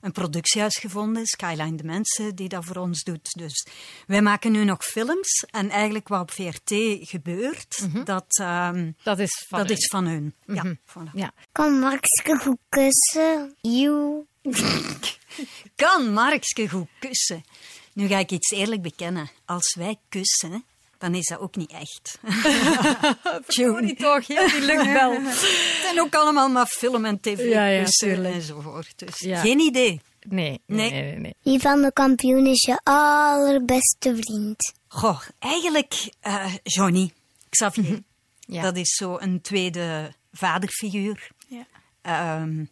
een productiehuis gevonden, Skyline de Mensen, die dat voor ons doet. Dus wij maken nu nog films. En eigenlijk wat op VRT gebeurt, dat, ehm, Dat is van dat hun. is van hun. Ja, voilà. Ja. Kan Markske goed kussen? Joe. <laughs> Kan Markske goed kussen? Nu ga ik iets eerlijk bekennen. Als wij kussen, dan is dat ook niet echt. <laughs> Tune. toch, ja, die lukt wel. <laughs> Het zijn ook allemaal maar film- en Ja, ja, tuurlijk. enzovoort. Dus Ja. geen idee. Nee, nee, Nee. nee. Wie van de kampioen is je allerbeste vriend? Goh, eigenlijk eh, Johnny, Xavier. Ja. Dat is zo een tweede vaderfiguur. Ja. Ehm,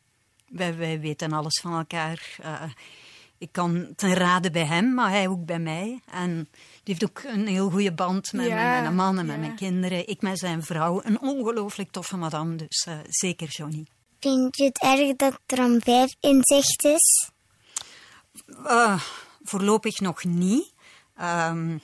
wij, wij weten alles van elkaar. Eh, ik kan ten raden bij hem, maar hij ook bij mij. En die heeft ook een heel goede band met, Ja, met mijn man en met ja. mijn kinderen. Ik met zijn vrouw. Een ongelooflijk toffe madame, dus eh, zeker Johnny. Vind je het erg dat er een vijf in zicht is? Eh, voorlopig nog niet. Ehm,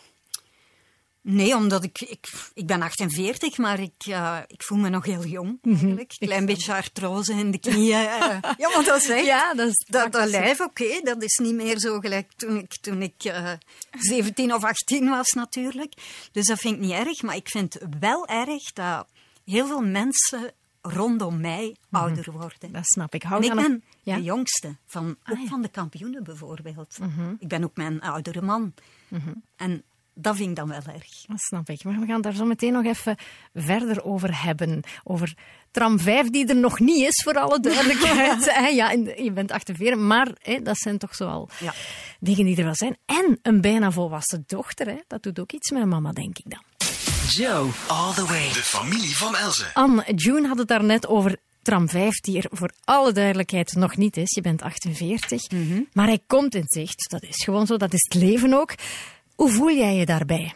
Nee, omdat ik, ik, ik ben 48, maar ik, eh, ik voel me nog heel jong Mhm. eigenlijk. Klein beetje artrose in de knieën. eh. <laughs> ja, want dat is echt... Ja, dat is dat, dat lijf, oké, dat is niet meer zo gelijk toen ik, toen ik eh, 17 of 18 was natuurlijk. Dus dat vind ik niet erg, maar ik vind wel erg dat heel veel mensen rondom mij ouder worden. Mhm. Dat snap ik. En Hou ik dan nog- ben Ja? de jongste, van, ook Ah, ja. Mhm. van de kampioenen bijvoorbeeld. Ik ben ook mijn oudere man. En dat vind ik dan wel erg. Dat snap ik. Maar we gaan daar zo meteen nog even verder over hebben. Over tram 5 die er nog niet is, voor alle duidelijkheid. <laughs> Ja, je bent 48, maar hè, dat zijn toch zoal Ja. dingen die er wel zijn. En een bijna volwassen dochter, hè, dat doet ook iets met een mama, denk ik dan. Joe, all the way. De familie van Elze. Anne, June had het daar net over tram 5, die er voor alle duidelijkheid nog niet is. Je bent 48, maar hij komt in zicht. Dat is gewoon zo, dat is het leven ook. Hoe voel jij je daarbij?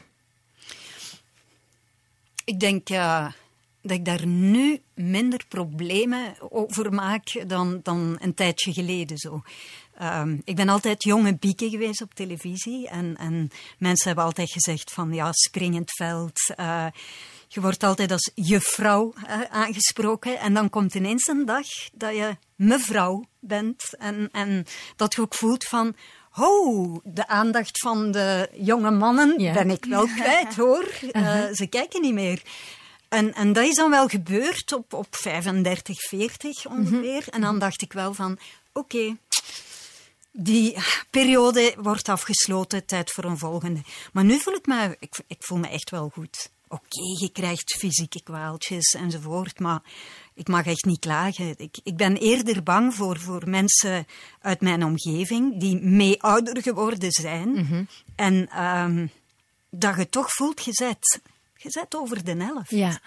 Ik denk eh, dat ik daar nu minder problemen over maak dan, dan een tijdje geleden. Zo. Ehm, ik ben altijd jonge bieke geweest op televisie. En, en mensen hebben altijd gezegd van ja, springend veld. eh, je wordt altijd als juffrouw eh, aangesproken. En dan komt ineens een dag dat je mevrouw bent. En, en dat je ook voelt van... Oh, de aandacht van de jonge mannen Ja. ben ik wel kwijt, <laughs> hoor. Eh, ze kijken niet meer. En, en dat is dan wel gebeurd op, op 35, 40 ongeveer. En dan dacht ik wel van, oké, die periode wordt afgesloten, tijd voor een volgende. Maar nu voel ik me, ik, ik voel me echt wel goed. Oké, je krijgt fysieke kwaaltjes enzovoort, maar ik mag echt niet klagen. Ik, ik ben eerder bang voor, voor mensen uit mijn omgeving die mee ouder geworden zijn. En ehm, dat je toch voelt, je zet, je zet over de helft. Ja.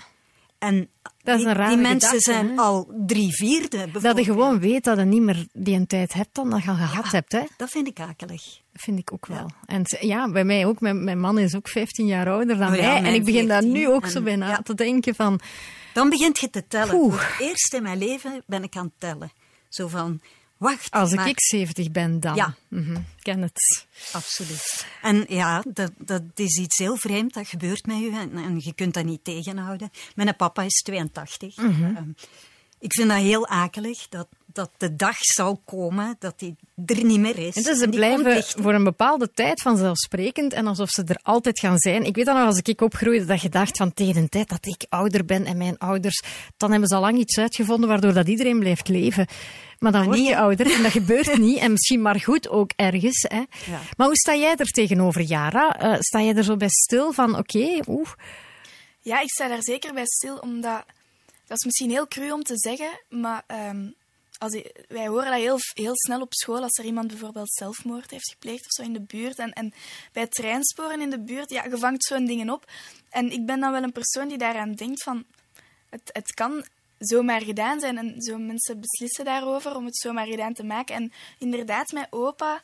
En Dat is die, een rare die mensen gedachte, zijn hè? al drie vierde. Dat je gewoon weet dat je niet meer die een tijd hebt dan dat je al gehad hebt. Hè? Dat vind ik akelig. Dat vind ik ook wel. En ja, bij mij ook. Mijn, mijn man is ook 15 jaar ouder dan Oh ja, mij. En ik begin daar 14. nu ook zo En- bij na ja. te denken van... Dan begint je te tellen. Oeh. Voor het eerst in mijn leven ben ik aan het tellen. Zo van, wacht. Als maar- ik 70 ben, dan. Ja. Ik ken het. Absoluut. En ja, dat, dat is iets heel vreemd. Dat gebeurt met u en, en je kunt dat niet tegenhouden. Mijn papa is 82. Mhm. Ehm, ik vind dat heel akelig dat, dat de dag zal komen dat hij er niet meer is. En dus ze En die blijven voor een bepaalde tijd vanzelfsprekend en alsof ze er altijd gaan zijn. Ik weet dan nog, als ik opgroeide, dat je dacht van tegen de tijd dat ik ouder ben en mijn ouders, dan hebben ze al lang iets uitgevonden waardoor dat iedereen blijft leven. Maar dan word niet, je ouder en dat gebeurt <laughs> niet. En misschien maar goed ook ergens. Hè. Maar hoe sta jij er tegenover, Jara? Eh, sta je er zo bij stil van, oké, oeh, Ja, ik sta daar zeker bij stil, omdat... Dat is misschien heel cru om te zeggen, maar ehm, als wij horen dat heel, heel snel op school als er iemand bijvoorbeeld zelfmoord heeft gepleegd of zo in de buurt. En, en bij treinsporen in de buurt, ja, je vangt zo'n dingen op. En ik ben dan wel een persoon die daaraan denkt van... Het, het kan zomaar gedaan zijn en zo mensen beslissen daarover om het zomaar gedaan te maken. En inderdaad, mijn opa,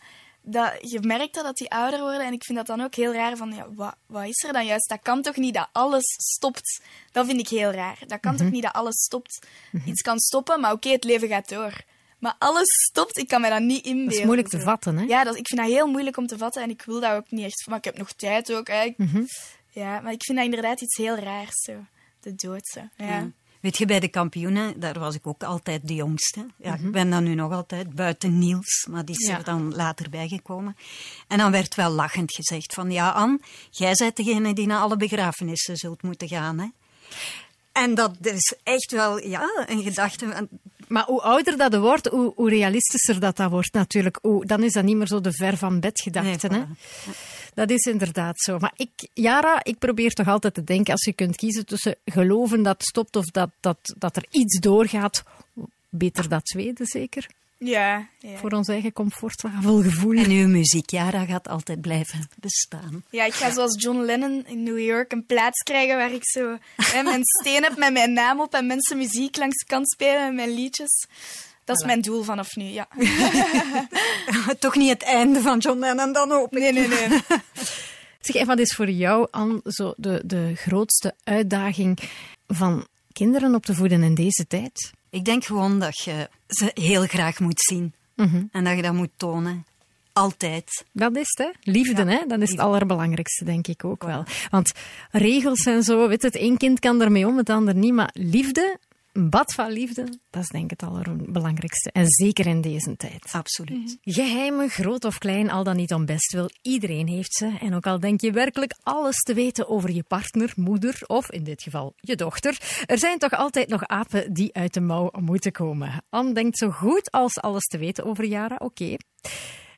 dat, je merkt dat, dat die ouder worden. En ik vind dat dan ook heel raar van, ja, wat, wat is er dan juist? Dat kan toch niet dat alles stopt? Dat vind ik heel raar. Dat kan toch niet dat alles stopt? Iets kan stoppen, maar oké, het leven gaat door. Maar alles stopt, ik kan me dat niet inbeelden. dat is moeilijk te vatten, hè? Ja, dat, ik vind dat heel moeilijk om te vatten en ik wil dat ook niet echt. Maar ik heb nog tijd ook. Hè. Ik- Mhm. Ja, maar ik vind dat inderdaad iets heel raars, zo. De dood, zo. Ja. Weet je, bij de kampioenen, daar was ik ook altijd de jongste. Ja, Mhm. Ik ben dan nu nog altijd buiten Niels, maar die is Ja. er dan later bijgekomen. En dan werd wel lachend gezegd van, ja Anne, jij bent degene die naar alle begrafenissen zult moeten gaan. Hè? En dat is echt wel ja, een gedachte. Maar hoe ouder dat wordt, hoe, hoe realistischer dat dat wordt natuurlijk. Hoe, dan is dat niet meer zo de ver van bed gedachte. Nee, hè? Dat is inderdaad zo. Maar ik, Jara, ik probeer toch altijd te denken, als je kunt kiezen tussen geloven dat het stopt of dat, dat, dat er iets doorgaat, beter dat tweede zeker. Ja, ja. Voor ons eigen comfortabel gevoel. En uw muziek, Jara, gaat altijd blijven bestaan. ja, ik ga zoals John Lennon in New York een plaats krijgen waar ik zo hè, mijn steen heb met mijn naam op en mensen muziek langs de kant spelen met mijn liedjes. Dat is mijn doel vanaf nu, ja. <laughs> Toch niet het einde van John Lennon dan ook. Nee, nee, nee. <laughs> Zeg, en wat is voor jou, Anne, zo de, de grootste uitdaging van kinderen op te voeden in deze tijd? Ik denk gewoon dat je ze heel graag moet zien. En dat je dat moet tonen. Altijd. Dat is het, hè? Liefde, hè? Dat is het allerbelangrijkste, denk ik ook wel. Want regels en zo, weet het, één kind kan ermee om, het ander niet. Maar liefde, een bad van liefde, dat is denk ik het allerbelangrijkste. En zeker in deze tijd. Absoluut. Geheimen, groot of klein, al dan niet om best wil. Iedereen heeft ze. En ook al denk je werkelijk alles te weten over je partner, moeder of in dit geval je dochter, er zijn toch altijd nog apen die uit de mouw moeten komen. Anne denkt zo goed als alles te weten over Jara. Oké.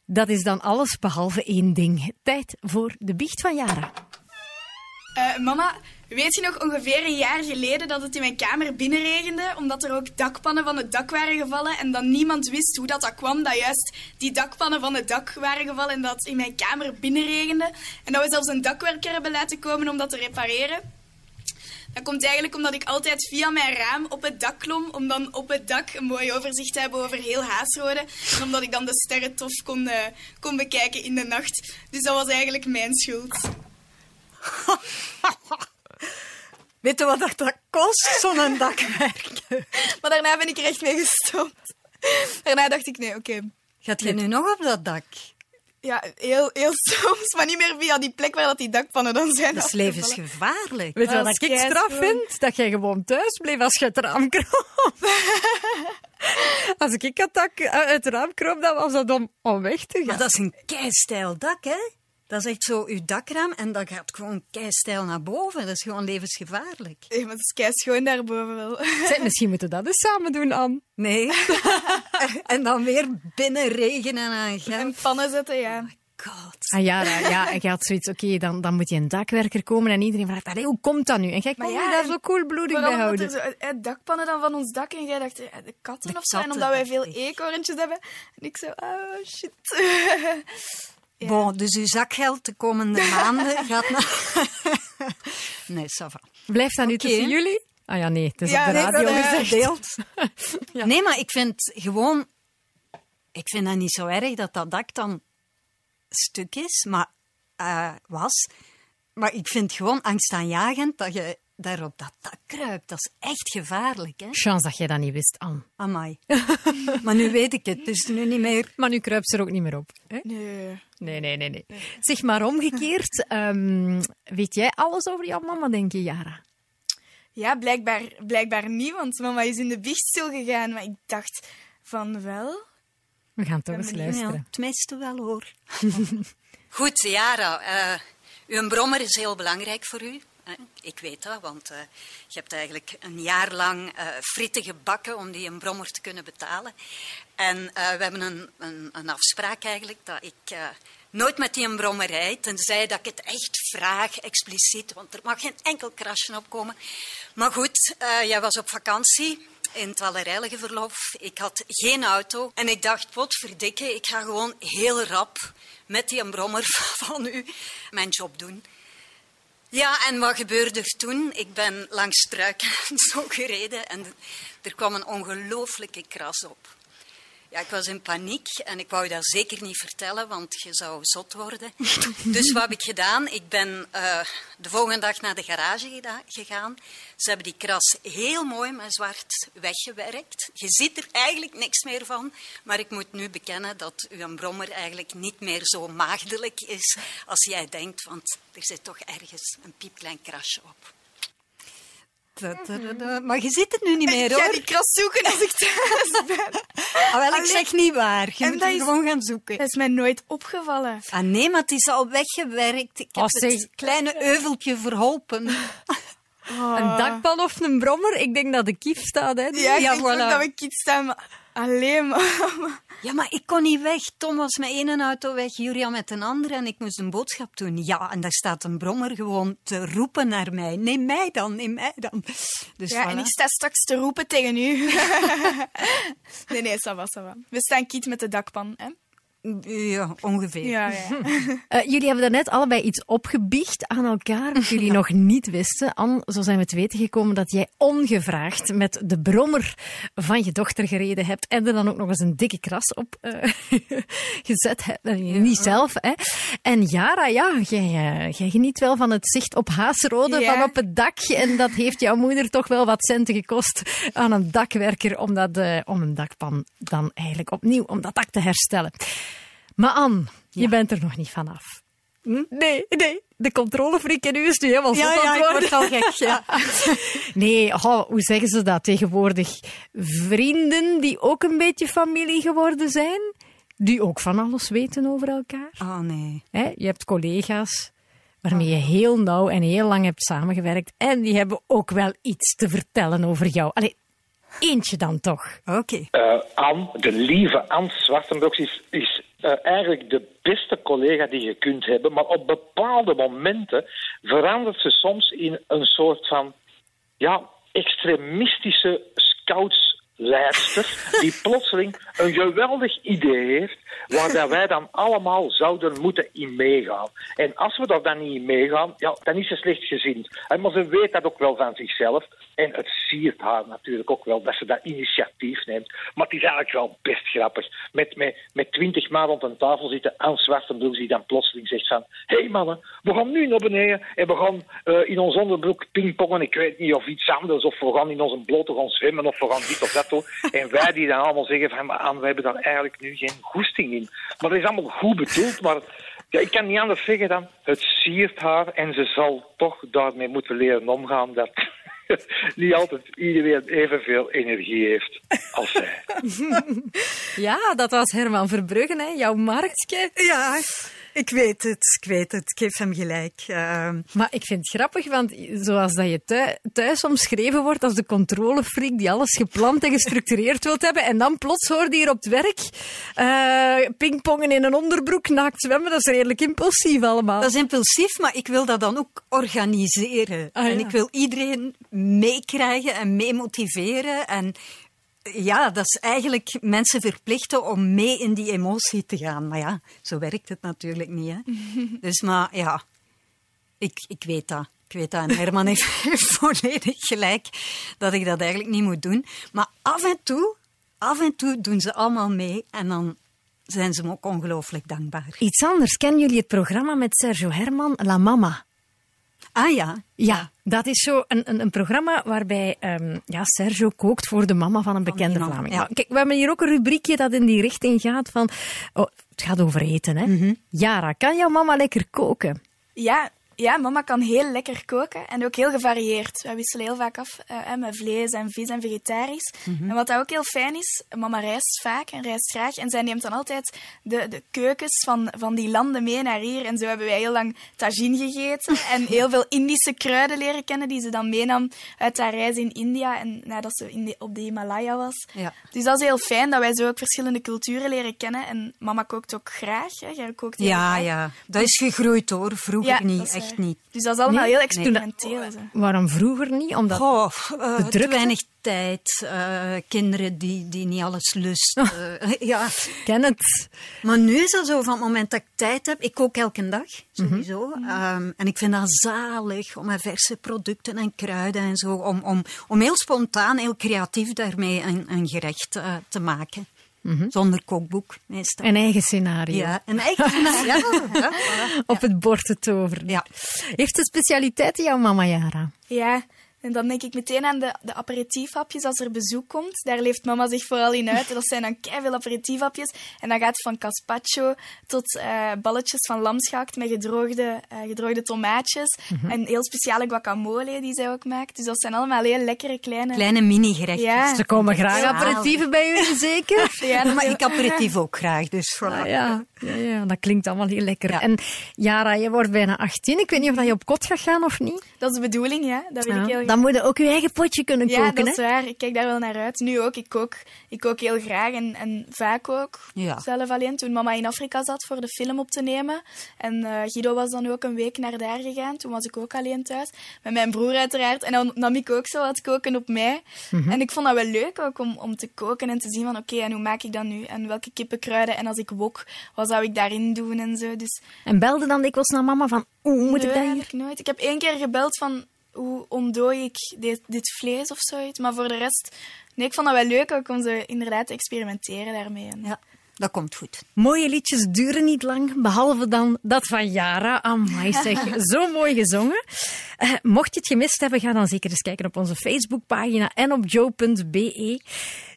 Dat is dan alles behalve één ding. Tijd voor de biecht van Jara. Eh, mama, weet je nog ongeveer een jaar geleden dat het in mijn kamer binnenregende, omdat er ook dakpannen van het dak waren gevallen en dat niemand wist hoe dat, dat kwam, dat juist die dakpannen van het dak waren gevallen en dat in mijn kamer binnenregende en dat we zelfs een dakwerker hebben laten komen om dat te repareren? Dat komt eigenlijk omdat ik altijd via mijn raam op het dak klom, om dan op het dak een mooi overzicht te hebben over heel Haasrode. En omdat ik dan de sterren tof kon, eh, kon bekijken in de nacht. Dus dat was eigenlijk mijn schuld. <laughs> Weet je wat dat- dat kost, zo'n dakwerk? <laughs> Maar daarna ben ik er echt mee gestopt. <laughs> Daarna dacht ik, nee, oké. Gaat je nu nog op dat dak? Ja, heel, heel soms, maar niet meer via die plek waar dat die dakpannen dan zijn. Dat is levensgevaarlijk. Weet je Dat wat is ik straf vind? Dat jij gewoon thuis bleef als je het raam kroop. als ik het dak uit het raam kroop, dan was dat om, om weg te gaan. Maar dat is een keistijl dak, hè? Dat is echt zo uw dakraam en dat gaat gewoon keistijl naar boven. Dat is gewoon levensgevaarlijk. Nee, maar het is kei schoon daarboven wel. Zeg, misschien moeten we dat eens samen doen, Anne. Nee. <laughs> en dan weer binnen regen en aan En gaan. pannen zetten, ja. God. Ah ja, ja, ja, ik had zoiets, oké, dan, dan moet je een dakwerker komen en iedereen vraagt, allee, hoe komt dat nu? En jij kon Maar je ja, daar en zo koelbloedig bij houden. zo, eh, dakpannen dan van ons dak en jij dacht, de katten De of zo. En omdat wij veel eekhoorntjes hebben. En ik zo, oh shit. Bon, dus uw zakgeld de komende <laughs> maanden gaat naar... <laughs> nee, ça va. Blijft dat nu Oké. tussen jullie? Ah ja, nee, het is Ja, op de nee, radio dat, eh. <laughs> Ja. Nee, maar ik vind gewoon... Ik vind dat niet zo erg dat dat dak dan stuk is, maar eh, was. Maar ik vind gewoon angstaanjagend dat je daar op dat dak kruipt. Dat is echt gevaarlijk, hè? Chance dat jij dat niet wist, Anne. Amai. <laughs> maar nu weet ik het, dus nu niet meer. Maar nu kruipt ze er ook niet meer op. Hè? Nee. Nee, nee, nee, nee. Zeg maar omgekeerd, <laughs> ehm, weet jij alles over jouw mama, denk je, Jara? Ja, blijkbaar, blijkbaar niet, want mama is in de biechtstoel gegaan. Maar ik dacht van wel. We gaan toch eens luisteren. het meeste wel hoor. <laughs> Goed, Jara. eh uw brommer is heel belangrijk voor u. hè. Ik weet dat, want eh, je hebt eigenlijk een jaar lang eh frieten gebakken om die een brommer te kunnen betalen. En eh, we hebben een, een, een afspraak eigenlijk dat ik eh, nooit met die een brommer rijd, tenzij dat ik het echt vraag, expliciet, want er mag geen enkel krasje opkomen. Maar goed, eh, jij was op vakantie in het verlof. Ik had geen auto en ik dacht, potverdikke, ik ga gewoon heel rap met die brommer <laughs> van u mijn job doen. Ja, en wat gebeurde er toen? Ik ben langs struiken <laughs> zo gereden en er kwam een ongelooflijke kras op. Ja, ik was in paniek en ik wou dat zeker niet vertellen, want je zou zot worden. <laughs> Dus wat heb ik gedaan? Ik ben eh, de volgende dag naar de garage gegaan. Ze hebben die kras heel mooi met zwart weggewerkt. Je ziet er eigenlijk niks meer van, maar ik moet nu bekennen dat uw brommer eigenlijk niet meer zo maagdelijk is als jij denkt, want er zit toch ergens een piepklein krasje op. Maar je ziet het nu niet meer, Ik ga hoor. die kras zoeken als ik thuis ben. Ah, wel, ik zeg niet waar. Je En moet dat er is- gewoon gaan zoeken. Dat is mij nooit opgevallen. Ah nee, maar het is al weggewerkt. Ik heb Oh, zeg. het kleine euveltje verholpen. Een dakpan of een brommer? Ik denk dat de kief staat, hè? Ja, ik Ja, denk voilà. dat we kiet staan, maar alleen maar. Ja, maar ik kon niet weg. Tom was met één auto weg, Julia met een andere en ik moest een boodschap doen. Ja, en daar staat een brommer gewoon te roepen naar mij. Neem mij dan, neem mij dan. Dus Ja, voilà. en ik sta straks te roepen tegen u. <laughs> nee, nee, ça va, ça va. We staan kiet met de dakpan, hè? Ja, ongeveer. Ja, ja. <laughs> Eh, jullie hebben daarnet allebei iets opgebiecht aan elkaar, wat jullie <laughs> nog niet wisten. Anne, zo zijn we te weten gekomen dat jij ongevraagd met de brommer van je dochter gereden hebt en er dan ook nog eens een dikke kras op eh, <laughs> gezet hebt. Eh, Niet zelf, hè. En Jara, ja, jij, jij geniet wel van het zicht op Haasrode Ja. van op het dak. En dat heeft jouw moeder toch wel wat centen gekost aan een dakwerker om, dat, eh, om een dakpan dan eigenlijk opnieuw, om dat dak te herstellen. Maar Anne, je bent er nog niet vanaf. Hm? Nee, nee. De controlefreak in u is nu helemaal Ja, ja, ik word al gek. Ja. <laughs> Nee, oh, hoe zeggen ze dat tegenwoordig? Vrienden die ook een beetje familie geworden zijn, die ook van alles weten over elkaar. Oh nee. Je hebt collega's waarmee je heel nauw en heel lang hebt samengewerkt en die hebben ook wel iets te vertellen over jou. Allee, eentje dan toch. Oké. Eh Anne, de lieve Anne Zwartenbroek, is, is eh, eigenlijk de beste collega die je kunt hebben. Maar op bepaalde momenten verandert ze soms in een soort van ja, extremistische scoutsleidster. <laughs> Die plotseling een geweldig idee heeft. Waar dat wij dan allemaal zouden moeten in meegaan. En als we daar dan niet in meegaan, ja, dan is ze slechtgezind. En Maar ze weet dat ook wel van zichzelf. En het siert haar natuurlijk ook wel dat ze dat initiatief neemt. Maar het is eigenlijk wel best grappig. Met, met, met twintig man rond een tafel zitten aan Zwartenbroek die dan plotseling zegt van... Hé hey mannen, we gaan nu naar beneden en we gaan eh, in ons onderbroek pingpongen. Ik weet niet of iets anders. Of we gaan in onze blote gaan zwemmen of we gaan dit of dat doen. <laughs> En wij die dan allemaal zeggen van... Maar Anne, we hebben daar eigenlijk nu geen goesting in. Maar dat is allemaal goed bedoeld, maar... Ja, ik kan niet anders zeggen dan, het siert haar en ze zal toch daarmee moeten leren omgaan dat <laughs> niet altijd iedereen evenveel energie heeft als zij. <laughs> Ja, dat was Herman Verbruggen, hè, jouw marktje. Ja, ik weet het. Ik weet het. Ik geef hem gelijk. Ehm, Maar ik vind het grappig, want zoals dat je thuis, thuis omschreven wordt als de controlefreak die alles gepland en gestructureerd wilt hebben, en dan plots hoorde hier op het werk eh, pingpongen in een onderbroek, naakt zwemmen, dat is redelijk impulsief allemaal. Dat is impulsief, maar ik wil dat dan ook organiseren. Ah, ja. En ik wil iedereen meekrijgen en meemotiveren. En ja, dat is eigenlijk mensen verplichten om mee in die emotie te gaan. Maar ja, zo werkt het natuurlijk niet. Hè? <laughs> Dus maar ja, ik, ik weet dat. Ik weet dat. En Herman <laughs> heeft volledig gelijk dat ik dat eigenlijk niet moet doen. Maar af en toe, af en toe doen ze allemaal mee. En dan zijn ze me ook ongelooflijk dankbaar. Iets anders, kennen jullie het programma met Sergio Herman, La Mama? Ah ja, Ja, dat is zo een, een, een programma waarbij ehm, ja, Sergio kookt voor de mama van een bekende Vlaming. ja. Kijk, we hebben hier ook een rubriekje dat in die richting gaat van... Oh, het gaat over eten, hè. Mhm. Yara, kan jouw mama lekker koken? Ja, ja, mama kan heel lekker koken en ook heel gevarieerd. Wij wisselen heel vaak af eh, met vlees en vis en vegetarisch. En wat dat ook heel fijn is, mama reist vaak en reist graag. En zij neemt dan altijd de, de keukens van, van die landen mee naar hier. En zo hebben wij heel lang tagine gegeten <laughs> en heel veel Indische kruiden leren kennen die ze dan meenam uit haar reis in India en nadat ze in de, op de Himalaya was. Ja. Dus dat is heel fijn dat wij zo ook verschillende culturen leren kennen. En mama kookt ook graag. Hè. Jij kookt heel Ja, graag. ja. Dat is gegroeid hoor. Vroeger Ja, niet, echt niet. Dus dat is allemaal Nee? heel experimenteel. Waarom vroeger niet? Omdat... Goh, eh, te drukte? weinig tijd, eh, kinderen die, die niet alles lust. eh, <laughs> ja. Ken het. Maar nu is dat zo, van het moment dat ik tijd heb, ik kook elke dag, sowieso. Mhm. Ehm, en ik vind dat zalig om met verse producten en kruiden en zo, om, om, om heel spontaan, heel creatief daarmee een, een gerecht eh, te maken. Zonder kookboek, meestal. Een eigen scenario. ja, een eigen <laughs> ja, ja, voilà. Op het bord te toveren. Ja. Heeft de specialiteiten jouw mama, Yara? Ja, en dan denk ik meteen aan de, de aperitiefhapjes als er bezoek komt. Daar leeft mama zich vooral in uit. Dat zijn dan veel aperitiefhapjes. En dan gaat het van gazpacho tot eh, balletjes van lamsgehakt met gedroogde, eh, gedroogde tomaatjes. En heel speciale guacamole die zij ook maakt. Dus dat zijn allemaal heel lekkere kleine... Kleine mini-gerechtjes. Ja. Ze komen graag Ja. aperitieven bij u, zeker? Ja, Maar ik aperitief ook graag, dus voilà. Ah, ja. Ja, ja, dat klinkt allemaal heel lekker. Ja. En Yara, je wordt bijna 18. Ik weet niet of dat je op kot gaat gaan of niet. Dat is de bedoeling, ja. Dat wil ik heel Ja. Dan moet je ook je eigen potje kunnen Ja, koken. dat is hè? waar. Ik kijk daar wel naar uit. Nu ook. Ik kook, ik kook heel graag en, en vaak ook. Ja. Zelf alleen. Toen mama in Afrika zat voor de film op te nemen. En eh, Guido was dan ook een week naar daar gegaan. Toen was ik ook alleen thuis. Met mijn broer uiteraard. En dan nam ik ook zo wat koken op mij. Mhm. En ik vond dat wel leuk ook om, om te koken en te zien van oké, en hoe maak ik dat nu? En welke kippenkruiden? En als ik wok, wat zou ik daarin doen en zo. Dus En belde dan dikwijls naar mama van, oeh, moet ik dat hier? nooit. Ik heb één keer gebeld van hoe ontdooi ik dit, dit vlees of zoiets. Maar voor de rest, nee, ik vond dat wel leuk ook om inderdaad te experimenteren daarmee. Ja, dat komt goed. Mooie liedjes duren niet lang, behalve dan dat van Yara. Amai zeg, <laughs> zo mooi gezongen. Eh, mocht je het gemist hebben, ga dan zeker eens kijken op onze Facebookpagina en op joe.be.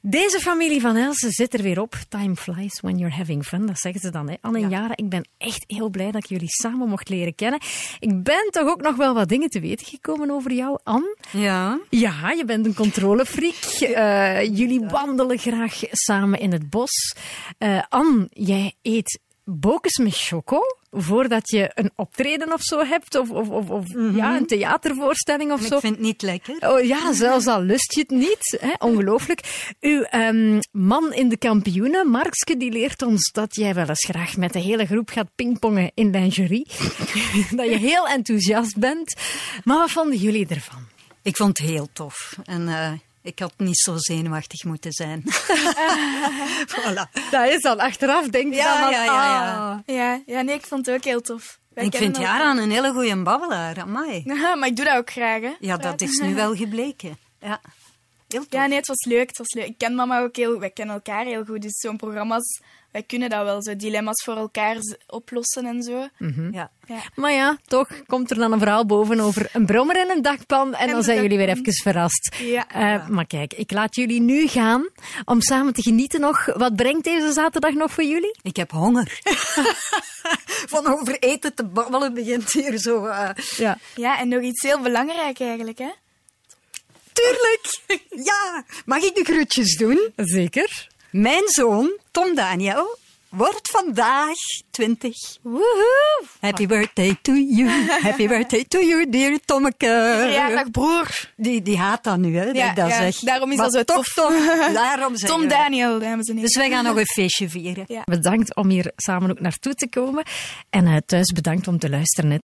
Deze familie van Elsen zit er weer op. Time flies when you're having fun. Dat zeggen ze dan. Hè. Anne en Jara, ik ben echt heel blij dat ik jullie samen mocht leren kennen. Ik ben toch ook nog wel wat dingen te weten gekomen over jou, Anne. Ja. Ja, je bent een controlefreak. <laughs> Eh, jullie wandelen graag samen in het bos. Eh Anne, jij eet bokens met choco voordat je een optreden of zo hebt. Of, of, of, of ja, een theatervoorstelling of En zo. ik vind het niet lekker. Oh ja, zelfs al lust je het niet. Hè? Ongelooflijk. Uw ehm, man in de kampioenen, Markske, die leert ons dat jij wel eens graag met de hele groep gaat pingpongen in lingerie. <laughs> dat je heel enthousiast bent. Maar wat vonden jullie ervan? Ik vond het heel tof. En eh, ik had niet zo zenuwachtig moeten zijn. <laughs> voilà. Dat is dan achteraf, denk je Ja, dan van, ja, ja, ja. ah. Ja, ja, nee, ik vond het ook heel tof. Wij Ik vind. Jara een hele goede babbelaar. Amai. <laughs> maar ik doe dat ook graag, hè. Ja, dat is nu wel gebleken. Ja, heel tof. Ja, nee, het was leuk. Het was leuk. Ik ken mama ook heel... Wij kennen elkaar heel goed. Dus zo'n programma's... Wij kunnen dat wel, zo dilemma's voor elkaar oplossen en zo. Ja. Ja. Maar ja, toch komt er dan een verhaal boven over een brommer en een dakpan. En dan zijn jullie weer even verrast. Ja. Eh, maar kijk, ik laat jullie nu gaan om samen te genieten nog. Wat brengt deze zaterdag nog voor jullie? Ik heb honger. <laughs> Van over eten te babbelen begint hier zo. eh, Ja. Ja, en nog iets heel belangrijk eigenlijk, hè. Tuurlijk! Ja, mag ik de groetjes doen? Zeker. Mijn zoon, Tom Daniel, wordt vandaag 20. Woehoe! Happy birthday to you. <laughs> Happy birthday to you, dear Tommeke. Verjaardag broer. Die, die haat dat nu, hè, dat Ja, dat ja, zeg. daarom is Maar dat zo toch, tof. toch, <laughs> daarom zeggen Tom we. Daniel, dames en heren. Dus wij gaan nog een feestje vieren. Ja. Bedankt om hier samen ook naartoe te komen. En eh, thuis bedankt om te luisteren. hè.